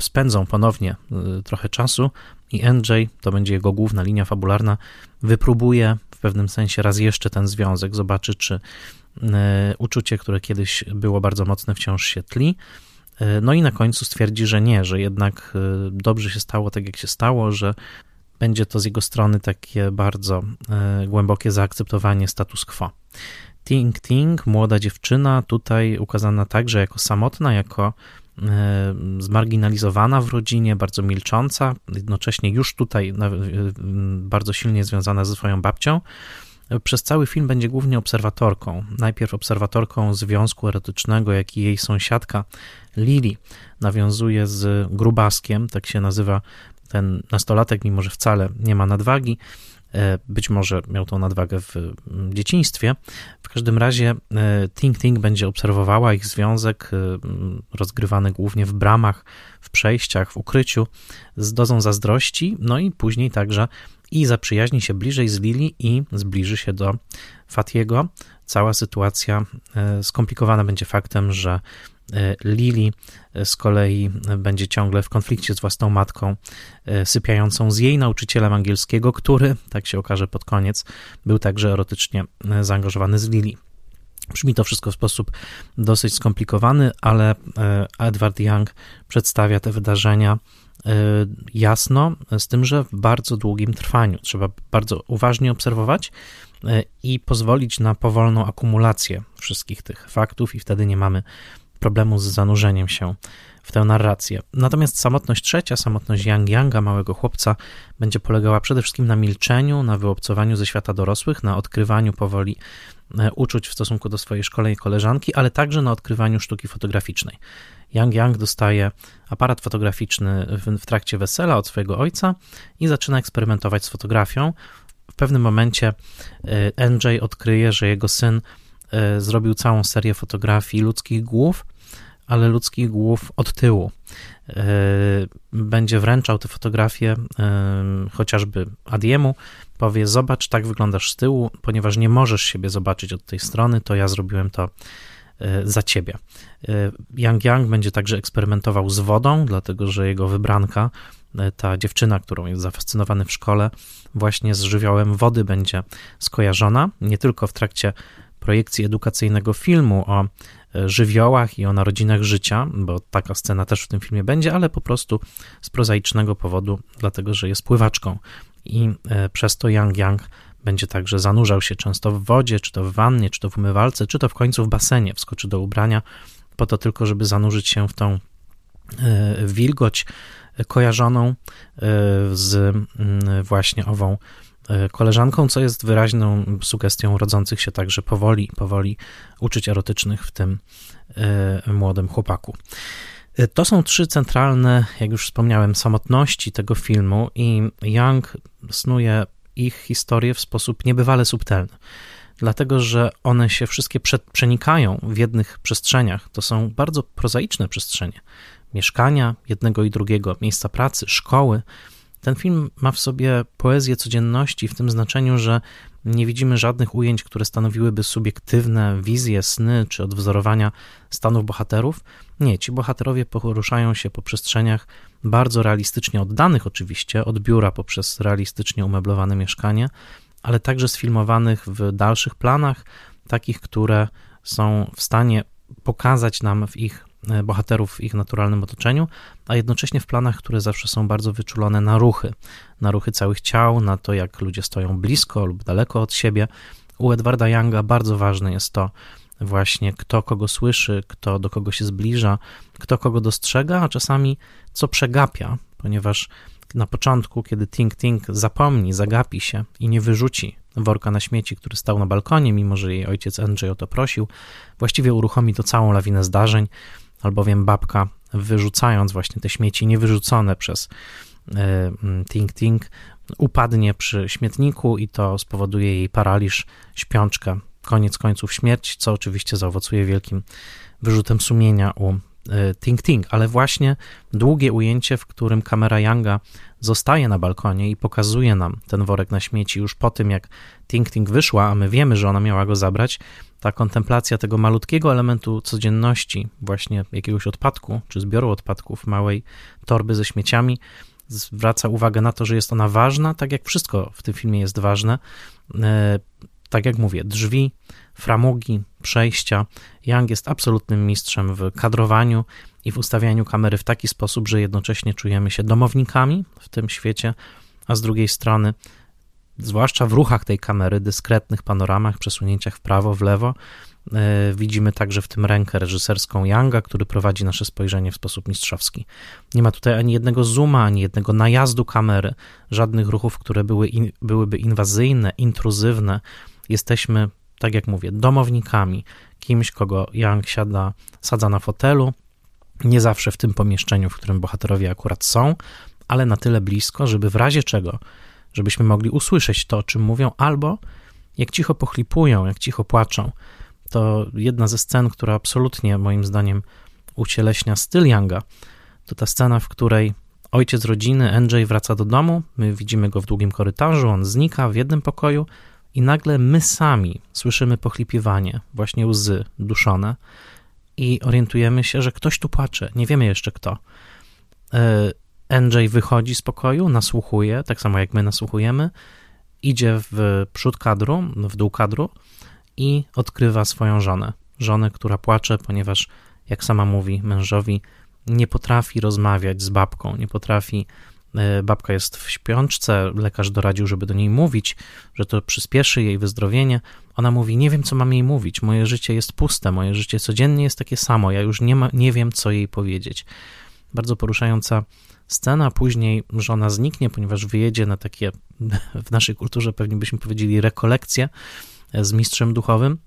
spędzą ponownie trochę czasu i NJ, to będzie jego główna linia fabularna, wypróbuje w pewnym sensie raz jeszcze ten związek, zobaczy czy uczucie, które kiedyś było bardzo mocne, wciąż się tli. E, no i na końcu stwierdzi, że nie, że jednak e, dobrze się stało tak, jak się stało, że będzie to z jego strony takie bardzo głębokie zaakceptowanie status quo. Ting Ting, młoda dziewczyna, tutaj ukazana także jako samotna, jako zmarginalizowana w rodzinie, bardzo milcząca, jednocześnie już tutaj bardzo silnie związana ze swoją babcią przez cały film będzie głównie obserwatorką. Najpierw obserwatorką związku erotycznego, jaki jej sąsiadka Lili nawiązuje z grubaskiem, tak się nazywa ten nastolatek, mimo że wcale nie ma nadwagi. E, być może miał tą nadwagę w mm, dzieciństwie. W każdym razie e, Ting Ting będzie obserwowała ich związek, e, mm, rozgrywany głównie w bramach, w przejściach, w ukryciu, z dozą zazdrości, no i później także i zaprzyjaźni się bliżej z Lili i zbliży się do Fatiego. Cała sytuacja e, skomplikowana będzie faktem, że e, Lili e, z kolei będzie ciągle w konflikcie z własną matką, sypiającą z jej nauczycielem angielskiego, który, tak się okaże pod koniec, był także erotycznie zaangażowany z Lili. Brzmi to wszystko w sposób dosyć skomplikowany, ale Edward Young przedstawia te wydarzenia jasno, z tym, że w bardzo długim trwaniu. Trzeba bardzo uważnie obserwować y, i pozwolić na powolną akumulację wszystkich tych faktów, i wtedy nie mamy problemu z zanurzeniem się w tę narrację. Natomiast samotność trzecia, samotność Yang Yanga, małego chłopca, będzie polegała przede wszystkim na milczeniu, na wyobcowaniu ze świata dorosłych, na odkrywaniu powoli y, uczuć w stosunku do swojej szkolnej koleżanki, ale także na odkrywaniu sztuki fotograficznej. Yang Yang dostaje aparat fotograficzny w, w trakcie wesela od swojego ojca i zaczyna eksperymentować z fotografią. W pewnym momencie e, NJ odkryje, że jego syn e, zrobił całą serię fotografii ludzkich głów, ale ludzkich głów od tyłu. E, będzie wręczał te fotografie chociażby Adiemu, powie: Zobacz, tak wyglądasz z tyłu, ponieważ nie możesz siebie zobaczyć od tej strony, to ja zrobiłem to za ciebie. E, Yang Yang będzie także eksperymentował z wodą, dlatego że jego wybranka, e, ta dziewczyna, którą jest zafascynowany w szkole, właśnie z żywiołem wody będzie skojarzona, nie tylko w trakcie projekcji edukacyjnego filmu o żywiołach i o narodzinach życia, bo taka scena też w tym filmie będzie, ale po prostu z prozaicznego powodu, dlatego że jest pływaczką i przez to Yang Yang będzie także zanurzał się często w wodzie, czy to w wannie, czy to w umywalce, czy to w końcu w basenie, wskoczy do ubrania, po to tylko, żeby zanurzyć się w tą e, wilgoć kojarzoną e, z mm, właśnie ową e, koleżanką, co jest wyraźną sugestią rodzących się także powoli, powoli uczuć erotycznych w tym młodym chłopaku. To są trzy centralne, jak już wspomniałem, samotności tego filmu i Young snuje ich historię w sposób niebywale subtelny, dlatego że one się wszystkie przenikają w jednych przestrzeniach. To są bardzo prozaiczne przestrzenie. Mieszkania jednego i drugiego, miejsca pracy, szkoły. Ten film ma w sobie poezję codzienności w tym znaczeniu, że nie widzimy żadnych ujęć, które stanowiłyby subiektywne wizje, sny czy odwzorowania stanów bohaterów. Nie, ci bohaterowie poruszają się po przestrzeniach bardzo realistycznie oddanych, oczywiście, od biura poprzez realistycznie umeblowane mieszkanie, ale także sfilmowanych w dalszych planach, takich, które są w stanie pokazać nam w ich e, bohaterów w ich naturalnym otoczeniu, a jednocześnie w planach, które zawsze są bardzo wyczulone na ruchy, na ruchy całych ciał, na to, jak ludzie stoją blisko lub daleko od siebie. U Edwarda Younga bardzo ważne jest to, właśnie kto kogo słyszy, kto do kogo się zbliża, kto kogo dostrzega, a czasami co przegapia, ponieważ na początku, kiedy Tink Tink zapomni, zagapi się i nie wyrzuci worka na śmieci, który stał na balkonie, mimo że jej ojciec Andrzej o to prosił, właściwie uruchomi to całą lawinę zdarzeń, albowiem babka, wyrzucając właśnie te śmieci niewyrzucone przez e, Tink Tink, upadnie przy śmietniku i to spowoduje jej paraliż, śpiączkę, koniec końców śmierć, co oczywiście zaowocuje wielkim wyrzutem sumienia u Ting Ting, ale właśnie długie ujęcie, w którym kamera Younga zostaje na balkonie i pokazuje nam ten worek na śmieci już po tym, jak Ting Ting wyszła, a my wiemy, że ona miała go zabrać, ta kontemplacja tego malutkiego elementu codzienności, właśnie jakiegoś odpadku, czy zbioru odpadków, małej torby ze śmieciami, zwraca uwagę na to, że jest ona ważna, tak jak wszystko w tym filmie jest ważne. E, tak jak mówię, drzwi, framugi, przejścia. Young jest absolutnym mistrzem w kadrowaniu i w ustawianiu kamery w taki sposób, że jednocześnie czujemy się domownikami w tym świecie, a z drugiej strony, zwłaszcza w ruchach tej kamery, dyskretnych panoramach, przesunięciach w prawo, w lewo, yy, widzimy także w tym rękę reżyserską Younga, który prowadzi nasze spojrzenie w sposób mistrzowski. Nie ma tutaj ani jednego zooma, ani jednego najazdu kamery, żadnych ruchów, które były in, byłyby inwazyjne, intruzywne. Jesteśmy tak jak mówię, domownikami, kimś, kogo Young siada, sadza na fotelu, nie zawsze w tym pomieszczeniu, w którym bohaterowie akurat są, ale na tyle blisko, żeby w razie czego, żebyśmy mogli usłyszeć to, o czym mówią, albo jak cicho pochlipują, jak cicho płaczą. To jedna ze scen, która absolutnie moim zdaniem ucieleśnia styl Younga, to ta scena, w której ojciec rodziny, Andrzej, wraca do domu, my widzimy go w długim korytarzu, on znika w jednym pokoju, i nagle my sami słyszymy pochlipiwanie, właśnie łzy duszone i orientujemy się, że ktoś tu płacze, nie wiemy jeszcze kto. E, Andrzej wychodzi z pokoju, nasłuchuje, tak samo jak my nasłuchujemy, idzie w przód kadru, w dół kadru i odkrywa swoją żonę. Żonę, która płacze, ponieważ, jak sama mówi mężowi, nie potrafi rozmawiać z babką, nie potrafi babka jest w śpiączce, lekarz doradził, żeby do niej mówić, że to przyspieszy jej wyzdrowienie. Ona mówi: Nie wiem, co mam jej mówić. Moje życie jest puste, moje życie codziennie jest takie samo. Ja już nie, ma, nie wiem, co jej powiedzieć. Bardzo poruszająca scena. Później żona zniknie, ponieważ wyjedzie na takie, w naszej kulturze pewnie byśmy powiedzieli, rekolekcje z mistrzem duchowym.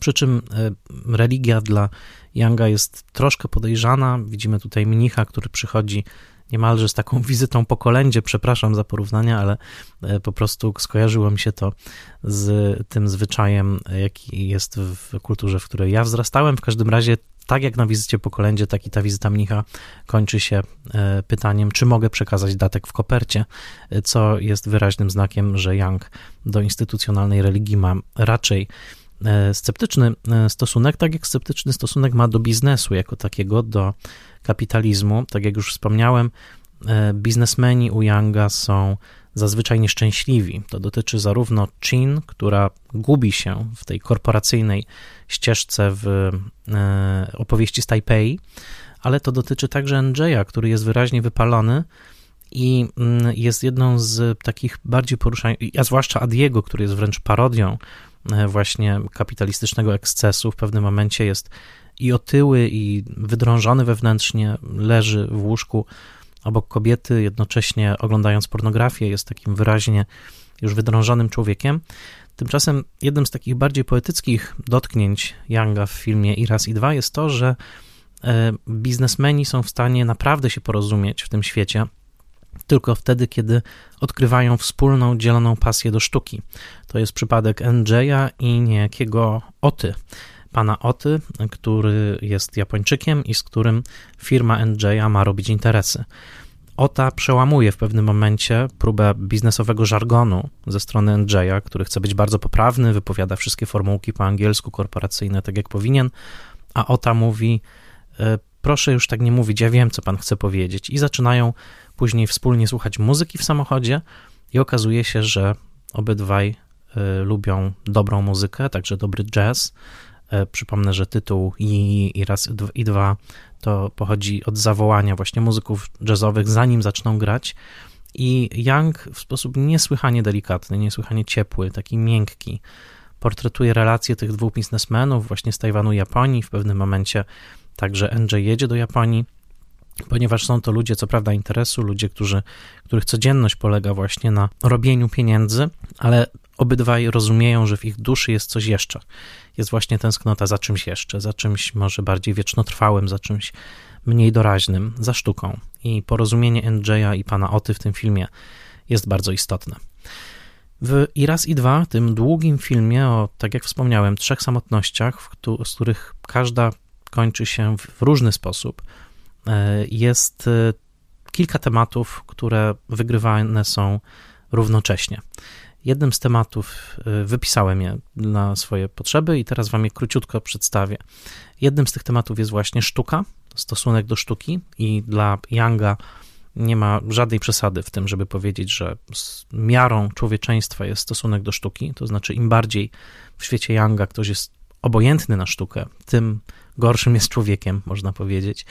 Przy czym e, religia dla Younga jest troszkę podejrzana. Widzimy tutaj mnicha, który przychodzi niemalże z taką wizytą po kolędzie, przepraszam za porównania, ale e, po prostu skojarzyło mi się to z tym zwyczajem, jaki jest w kulturze, w której ja wzrastałem. W każdym razie, tak jak na wizycie po kolędzie, tak i ta wizyta mnicha kończy się e, pytaniem, czy mogę przekazać datek w kopercie, e, co jest wyraźnym znakiem, że Young do instytucjonalnej religii ma raczej sceptyczny stosunek, tak jak sceptyczny stosunek ma do biznesu jako takiego, do kapitalizmu. Tak jak już wspomniałem, e, biznesmeni u Younga są zazwyczaj nieszczęśliwi. To dotyczy zarówno Chin, która gubi się w tej korporacyjnej ścieżce w e, opowieści z Taipei, ale to dotyczy także Andrzeja, który jest wyraźnie wypalony i mm, jest jedną z takich bardziej poruszających, a zwłaszcza Adiego, który jest wręcz parodią e, właśnie kapitalistycznego ekscesu, w pewnym momencie jest i otyły, i wydrążony wewnętrznie, leży w łóżku obok kobiety, jednocześnie oglądając pornografię, jest takim wyraźnie już wydrążonym człowiekiem. Tymczasem jednym z takich bardziej poetyckich dotknięć Younga w filmie I raz i dwa jest to, że e, biznesmeni są w stanie naprawdę się porozumieć w tym świecie, tylko wtedy, kiedy odkrywają wspólną, dzieloną pasję do sztuki. To jest przypadek Andrzeja i niejakiego Oty pana Oty, który jest Japończykiem i z którym firma NJ ma robić interesy. Ota przełamuje w pewnym momencie próbę biznesowego żargonu ze strony NJ'a, który chce być bardzo poprawny, wypowiada wszystkie formułki po angielsku korporacyjne tak jak powinien, a Ota mówi: e, Proszę już tak nie mówić, ja wiem, co pan chce powiedzieć. I zaczynają później wspólnie słuchać muzyki w samochodzie, i okazuje się, że obydwaj e, lubią dobrą muzykę, także dobry jazz, Przypomnę, że tytuł i, i raz i dwa to pochodzi od zawołania właśnie muzyków jazzowych, zanim zaczną grać. I Young w sposób niesłychanie delikatny, niesłychanie ciepły, taki miękki, portretuje relacje tych dwóch biznesmenów właśnie z Tajwanu i Japonii. W pewnym momencie także NJ jedzie do Japonii, ponieważ są to ludzie, co prawda, interesu, ludzie, którzy, których codzienność polega właśnie na robieniu pieniędzy, ale obydwaj rozumieją, że w ich duszy jest coś jeszcze. Jest właśnie tęsknota za czymś jeszcze, za czymś może bardziej wiecznotrwałym, za czymś mniej doraźnym, za sztuką. I porozumienie NJ'a i pana Oty w tym filmie jest bardzo istotne. W I raz i dwa, tym długim filmie o, tak jak wspomniałem, trzech samotnościach, z których każda kończy się w różny sposób, e, jest e, kilka tematów, które wygrywane są równocześnie. Jednym z tematów e, wypisałem je na swoje potrzeby i teraz wam je króciutko przedstawię. Jednym z tych tematów jest właśnie sztuka, stosunek do sztuki i dla Younga nie ma żadnej przesady w tym, żeby powiedzieć, że miarą człowieczeństwa jest stosunek do sztuki, to znaczy im bardziej w świecie Younga ktoś jest obojętny na sztukę, tym gorszym jest człowiekiem, można powiedzieć.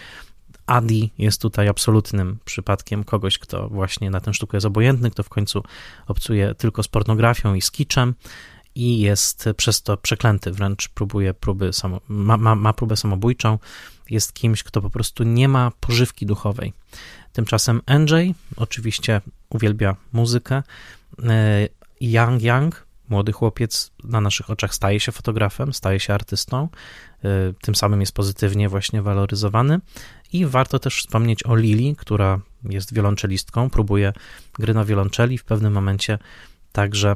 Adi jest tutaj absolutnym przypadkiem kogoś, kto właśnie na tę sztukę jest obojętny, kto w końcu obcuje tylko z pornografią i z kiczem i jest przez to przeklęty, wręcz próbuje próby samo, ma, ma, ma próbę samobójczą, jest kimś, kto po prostu nie ma pożywki duchowej. Tymczasem NJ oczywiście uwielbia muzykę. E, Yang Yang, młody chłopiec, na naszych oczach staje się fotografem, staje się artystą, e, tym samym jest pozytywnie właśnie waloryzowany. I warto też wspomnieć o Lili, która jest wiolonczelistką, próbuje gry na wiolonczeli. W pewnym momencie także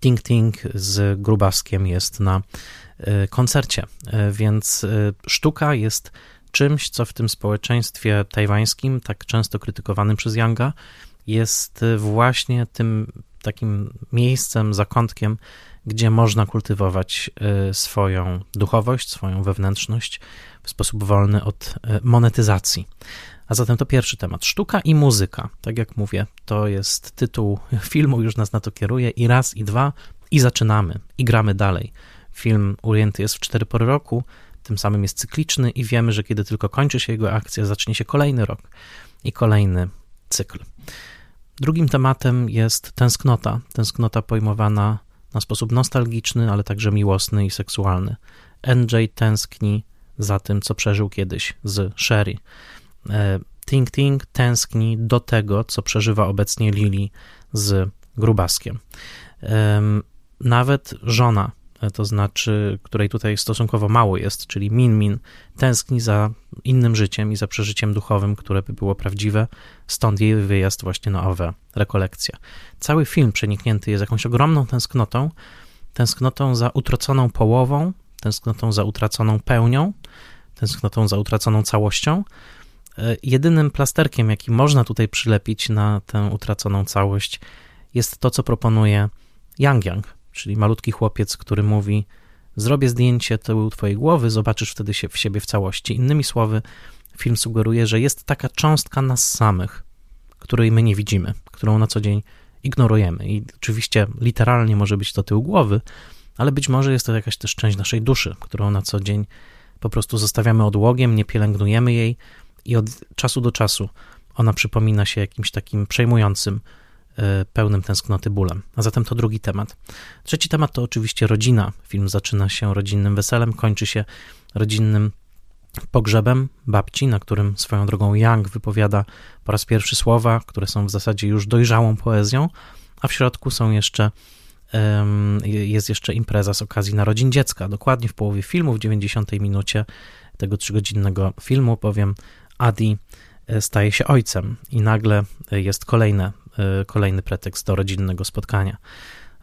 Ting Ting z Grubaskiem jest na e, koncercie, więc sztuka jest czymś, co w tym społeczeństwie tajwańskim, tak często krytykowanym przez Yanga, jest właśnie tym takim miejscem, zakątkiem, gdzie można kultywować y, swoją duchowość, swoją wewnętrzność w sposób wolny od y, monetyzacji. A zatem to pierwszy temat. Sztuka i muzyka. Tak jak mówię, to jest tytuł filmu, już nas na to kieruje. I raz, i dwa, i zaczynamy, i gramy dalej. Film ujęty jest w cztery pory roku, tym samym jest cykliczny i wiemy, że kiedy tylko kończy się jego akcja, zacznie się kolejny rok i kolejny cykl. Drugim tematem jest tęsknota. Tęsknota pojmowana na sposób nostalgiczny, ale także miłosny i seksualny. NJ tęskni za tym, co przeżył kiedyś z Sherry. E, Ting Ting tęskni do tego, co przeżywa obecnie Lily z Grubaskiem. Nawet żona to znaczy, której tutaj stosunkowo mało jest, czyli Min Min, tęskni za innym życiem i za przeżyciem duchowym, które by było prawdziwe, stąd jej wyjazd właśnie na owe rekolekcje. Cały film przeniknięty jest jakąś ogromną tęsknotą, tęsknotą za utraconą połową, tęsknotą za utraconą pełnią, tęsknotą za utraconą całością. E, jedynym plasterkiem, jaki można tutaj przylepić na tę utraconą całość, jest to, co proponuje Yang Yang czyli malutki chłopiec, który mówi: Zrobię zdjęcie tyłu twojej głowy, zobaczysz wtedy się w siebie w całości. Innymi słowy, film sugeruje, że jest taka cząstka nas samych, której my nie widzimy, którą na co dzień ignorujemy. I oczywiście literalnie może być to tył głowy, ale być może jest to jakaś też część naszej duszy, którą na co dzień po prostu zostawiamy odłogiem, nie pielęgnujemy jej i od czasu do czasu ona przypomina się jakimś takim przejmującym pełnym tęsknoty bólem. A zatem to drugi temat. Trzeci temat to oczywiście rodzina. Film zaczyna się rodzinnym weselem, kończy się rodzinnym pogrzebem babci, na którym swoją drogą Young wypowiada po raz pierwszy słowa, które są w zasadzie już dojrzałą poezją, a w środku są jeszcze jest jeszcze impreza z okazji narodzin dziecka. Dokładnie w połowie filmu, w 90 minucie tego trzygodzinnego filmu, powiem, Adi e, staje się ojcem i nagle jest kolejne E, kolejny pretekst do rodzinnego spotkania.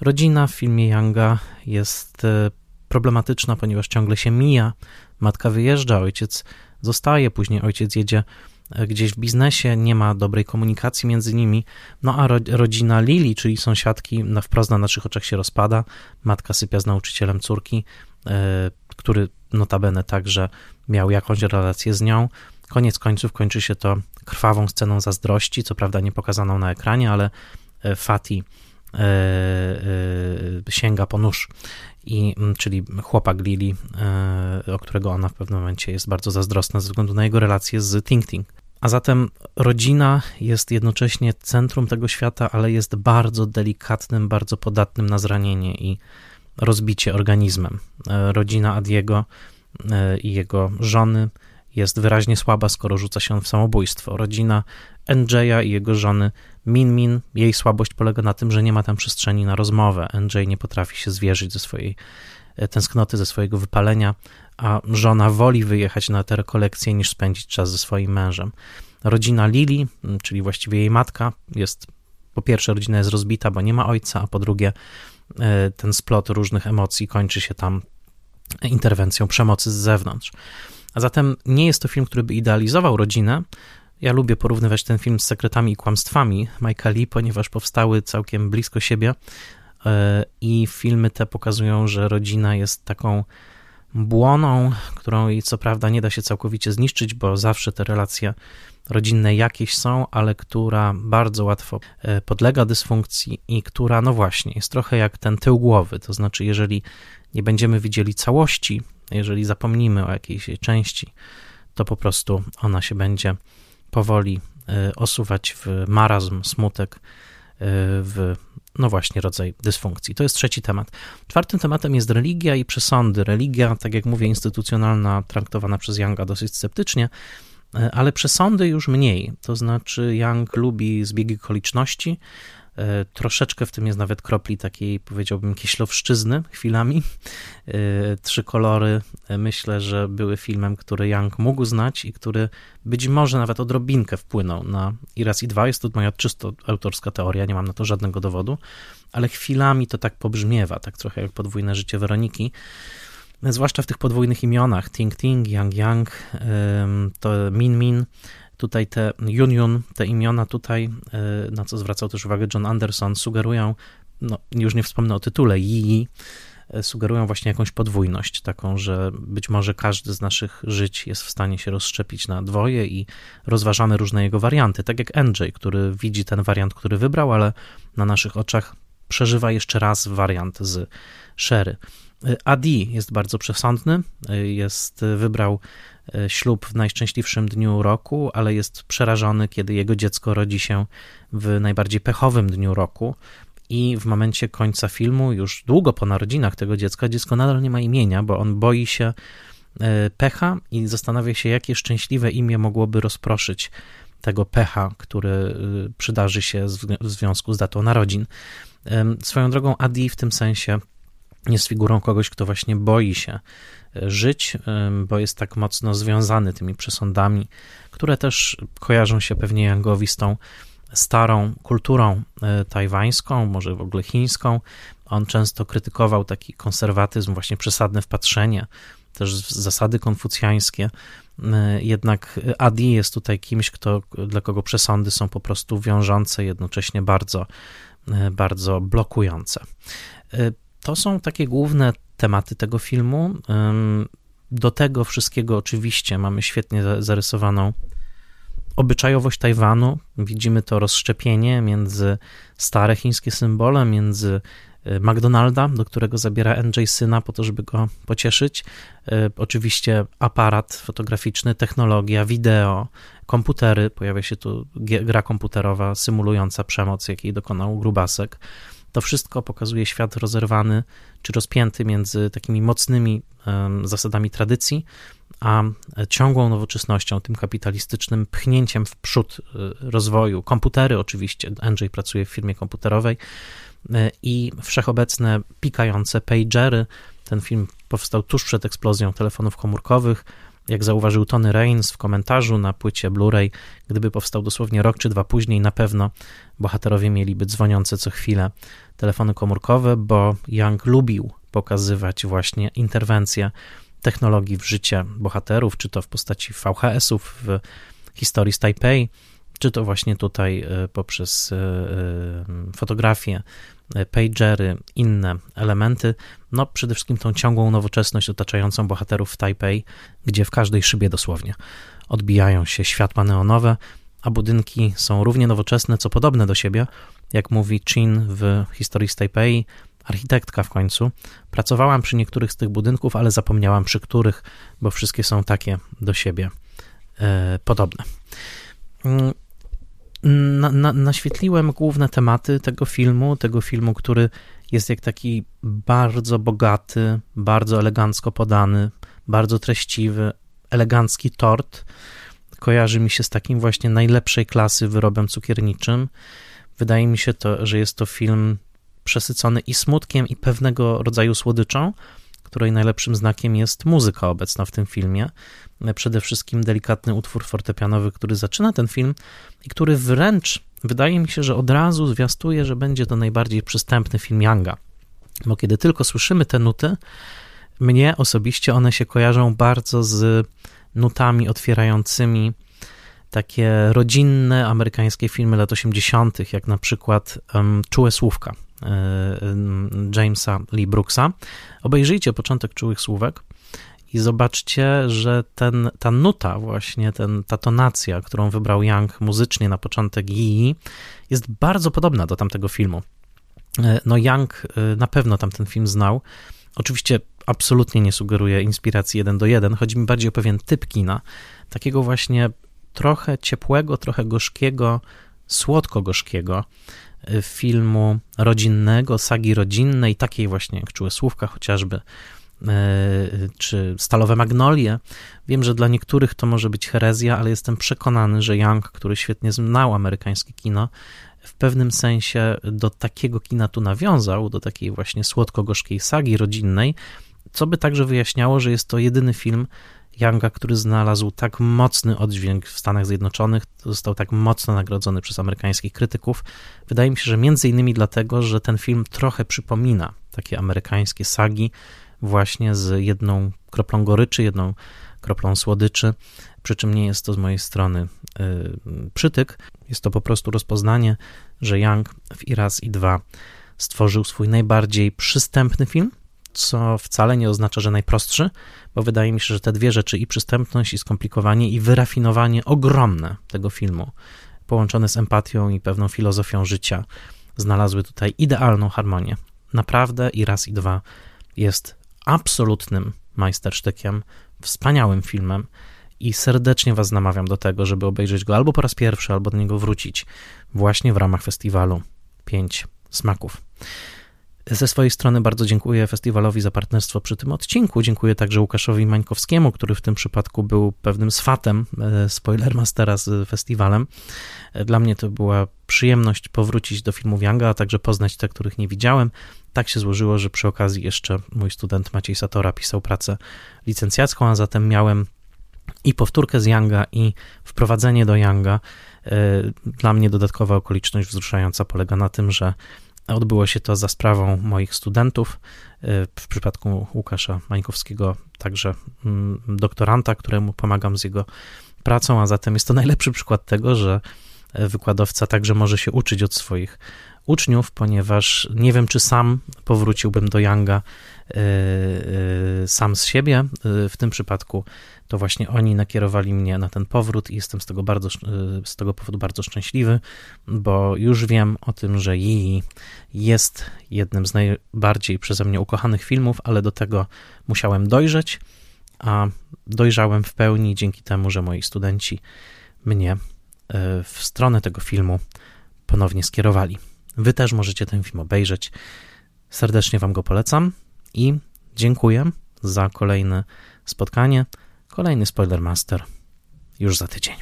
Rodzina w filmie Younga jest e, problematyczna, ponieważ ciągle się mija. Matka wyjeżdża, ojciec zostaje, później ojciec jedzie e, gdzieś w biznesie, nie ma dobrej komunikacji między nimi. No a ro, rodzina Lili, czyli sąsiadki, na wprost na naszych oczach się rozpada. Matka sypia z nauczycielem córki, który notabene także miał jakąś relację z nią. Koniec końców kończy się to krwawą sceną zazdrości, co prawda nie pokazaną na ekranie, ale e, Fati e, e, sięga po nóż i, czyli chłopak Lili, o którego ona w pewnym momencie jest bardzo zazdrosna ze względu na jego relacje z Ting Ting. A zatem rodzina jest jednocześnie centrum tego świata, ale jest bardzo delikatnym, bardzo podatnym na zranienie i rozbicie organizmem. Rodzina Adiego i jego żony jest wyraźnie słaba, skoro rzuca się w samobójstwo. Rodzina NJ'a i jego żony Min Min, jej słabość polega na tym, że nie ma tam przestrzeni na rozmowę. NJ nie potrafi się zwierzyć ze swojej e, tęsknoty, ze swojego wypalenia, a żona woli wyjechać na te rekolekcje niż spędzić czas ze swoim mężem. Rodzina Lili, czyli właściwie jej matka, jest po pierwsze rodzina jest rozbita, bo nie ma ojca, a po drugie e, ten splot różnych emocji kończy się tam interwencją przemocy z zewnątrz. A zatem nie jest to film, który by idealizował rodzinę. Ja lubię porównywać ten film z sekretami i kłamstwami Mike'a Lee, ponieważ powstały całkiem blisko siebie e, i filmy te pokazują, że rodzina jest taką błoną, którą co prawda nie da się całkowicie zniszczyć, bo zawsze te relacje rodzinne jakieś są, ale która bardzo łatwo e, podlega dysfunkcji i która, no właśnie, jest trochę jak ten tył głowy. To znaczy, jeżeli nie będziemy widzieli całości jeżeli zapomnimy o jakiejś części, to po prostu ona się będzie powoli y, osuwać w marazm, smutek, y, w no właśnie rodzaj dysfunkcji. To jest trzeci temat. Czwartym tematem jest religia i przesądy. Religia, tak jak mówię, instytucjonalna, traktowana przez Younga dosyć sceptycznie, y, ale przesądy już mniej. To znaczy, Young lubi zbiegi okoliczności, troszeczkę w tym jest nawet kropli takiej, powiedziałbym, kieślowszczyzny chwilami. E, trzy kolory e, myślę, że były filmem, który Young mógł znać i który być może nawet odrobinkę wpłynął na i raz i dwa. Jest to moja czysto autorska teoria, nie mam na to żadnego dowodu, ale chwilami to tak pobrzmiewa, tak trochę jak podwójne życie Weroniki zwłaszcza w tych podwójnych imionach, Ting Ting, Yang Yang, to Min Min, Tutaj te Union, te imiona tutaj, e, na co zwracał też uwagę John Anderson, sugerują, no już nie wspomnę o tytule, Yi, e, sugerują właśnie jakąś podwójność, taką, że być może każdy z naszych żyć jest w stanie się rozszczepić na dwoje i rozważamy różne jego warianty, tak jak NJ, który widzi ten wariant, który wybrał, ale na naszych oczach przeżywa jeszcze raz wariant z Sherry. E, Adi jest bardzo przesądny, jest, wybrał E, ślub w najszczęśliwszym dniu roku, ale jest przerażony, kiedy jego dziecko rodzi się w najbardziej pechowym dniu roku. I w momencie końca filmu, już długo po narodzinach tego dziecka, dziecko nadal nie ma imienia, bo on boi się e, pecha i zastanawia się, jakie szczęśliwe imię mogłoby rozproszyć tego pecha, który e, przydarzy się w związku z datą narodzin. Swoją drogą, Adi w tym sensie jest figurą kogoś, kto właśnie boi się żyć, bo jest tak mocno związany tymi przesądami, które też kojarzą się pewnie Yangowi z tą starą kulturą e, tajwańską, może w ogóle chińską. On często krytykował taki konserwatyzm, właśnie przesadne wpatrzenie, też zasady konfucjańskie. E, jednak Adi jest tutaj kimś, kto, dla kogo przesądy są po prostu wiążące, jednocześnie bardzo, e, bardzo blokujące. To są takie główne tematy tego filmu. Do tego wszystkiego oczywiście mamy świetnie zarysowaną obyczajowość Tajwanu. Widzimy to rozszczepienie między stare chińskie symbole, między e, McDonalda, do którego zabiera NJ syna po to, żeby go pocieszyć. E, oczywiście aparat fotograficzny, technologia, wideo, komputery. Pojawia się tu gra komputerowa symulująca przemoc, jakiej dokonał Grubasek. To wszystko pokazuje świat rozerwany czy rozpięty między takimi mocnymi zasadami tradycji, a ciągłą nowoczesnością, tym kapitalistycznym pchnięciem w przód y, rozwoju. Komputery oczywiście, Andrzej pracuje w firmie komputerowej y, i wszechobecne pikające pagery. Ten film powstał tuż przed eksplozją telefonów komórkowych. Jak zauważył Tony Reigns w komentarzu na płycie Blu-ray, gdyby powstał dosłownie rok czy dwa później, na pewno bohaterowie mieliby dzwoniące co chwilę telefony komórkowe, bo Young lubił pokazywać właśnie interwencje technologii w życie bohaterów, czy to w postaci VHS-ów w historii z Taipei, czy to właśnie tutaj e, poprzez e, e, fotografię, pagery, inne elementy. No, przede wszystkim tą ciągłą nowoczesność otaczającą bohaterów w Taipei, gdzie w każdej szybie dosłownie odbijają się światła neonowe, a budynki są równie nowoczesne, co podobne do siebie, jak mówi Chin w historii z Taipei, architektka w końcu. Pracowałam przy niektórych z tych budynków, ale zapomniałam przy których, bo wszystkie są takie do siebie podobne. Na, na, naświetliłem główne tematy tego filmu, tego filmu, który jest jak taki bardzo bogaty, bardzo elegancko podany, bardzo treściwy, elegancki tort. Kojarzy mi się z takim właśnie najlepszej klasy wyrobem cukierniczym. Wydaje mi się to, że jest to film przesycony i smutkiem, i pewnego rodzaju słodyczą, której najlepszym znakiem jest muzyka obecna w tym filmie. Przede wszystkim delikatny utwór fortepianowy, który zaczyna ten film i który wręcz wydaje mi się, że od razu zwiastuje, że będzie to najbardziej przystępny film Younga. Bo kiedy tylko słyszymy te nuty, mnie osobiście one się kojarzą bardzo z nutami otwierającymi takie rodzinne amerykańskie filmy lat 80., jak na przykład um, Czułe Słówka Jamesa Lee Brooksa. Obejrzyjcie początek Czułych Słówek i zobaczcie, że ten, ta nuta właśnie, ten, ta tonacja, którą wybrał Young muzycznie na początek Yi, jest bardzo podobna do tamtego filmu. E, no Young e, na pewno tamten film znał. Oczywiście absolutnie nie sugeruje inspiracji jeden do jeden, chodzi mi bardziej o pewien typ kina, takiego właśnie trochę ciepłego, trochę gorzkiego, słodko-gorzkiego e, filmu rodzinnego, sagi rodzinnej, takiej właśnie jak Czułe Słówka chociażby, czy Stalowe Magnolie. Wiem, że dla niektórych to może być herezja, ale jestem przekonany, że Young, który świetnie znał amerykańskie kino, w pewnym sensie do takiego kina tu nawiązał, do takiej właśnie słodko-gorzkiej sagi rodzinnej, co by także wyjaśniało, że jest to jedyny film Younga, który znalazł tak mocny oddźwięk w Stanach Zjednoczonych, został tak mocno nagrodzony przez amerykańskich krytyków. Wydaje mi się, że między innymi dlatego, że ten film trochę przypomina takie amerykańskie sagi, właśnie z jedną kroplą goryczy, jedną kroplą słodyczy, przy czym nie jest to z mojej strony yy, przytyk, jest to po prostu rozpoznanie, że Young w i raz i dwa stworzył swój najbardziej przystępny film, co wcale nie oznacza, że najprostszy, bo wydaje mi się, że te dwie rzeczy, i przystępność, i skomplikowanie, i wyrafinowanie ogromne tego filmu, połączone z empatią i pewną filozofią życia, znalazły tutaj idealną harmonię. Naprawdę i raz i dwa jest absolutnym majstersztykiem, wspaniałym filmem i serdecznie Was namawiam do tego, żeby obejrzeć go albo po raz pierwszy, albo do niego wrócić właśnie w ramach festiwalu 5 smaków. Ze swojej strony bardzo dziękuję festiwalowi za partnerstwo przy tym odcinku. Dziękuję także Łukaszowi Mańkowskiemu, który w tym przypadku był pewnym swatem e, Spoilermastera z festiwalem. E, dla mnie to była przyjemność powrócić do filmu Younga, a także poznać te, których nie widziałem. Tak się złożyło, że przy okazji jeszcze mój student Maciej Satora pisał pracę licencjacką, a zatem miałem i powtórkę z Younga, i wprowadzenie do Younga. E, dla mnie dodatkowa okoliczność wzruszająca polega na tym, że odbyło się to za sprawą moich studentów. E, w przypadku Łukasza Mańkowskiego, także mm, doktoranta, któremu pomagam z jego pracą, a zatem jest to najlepszy przykład tego, że wykładowca także może się uczyć od swoich uczniów, ponieważ nie wiem, czy sam powróciłbym do Younga e, e, sam z siebie. E, w tym przypadku to właśnie oni nakierowali mnie na ten powrót i jestem z tego, bardzo, z tego powodu bardzo szczęśliwy, bo już wiem o tym, że Yi jest jednym z najbardziej przeze mnie ukochanych filmów, ale do tego musiałem dojrzeć, a dojrzałem w pełni dzięki temu, że moi studenci mnie w stronę tego filmu ponownie skierowali. Wy też możecie ten film obejrzeć. Serdecznie Wam go polecam i dziękuję za kolejne spotkanie. Kolejny Spoiler Master już za tydzień.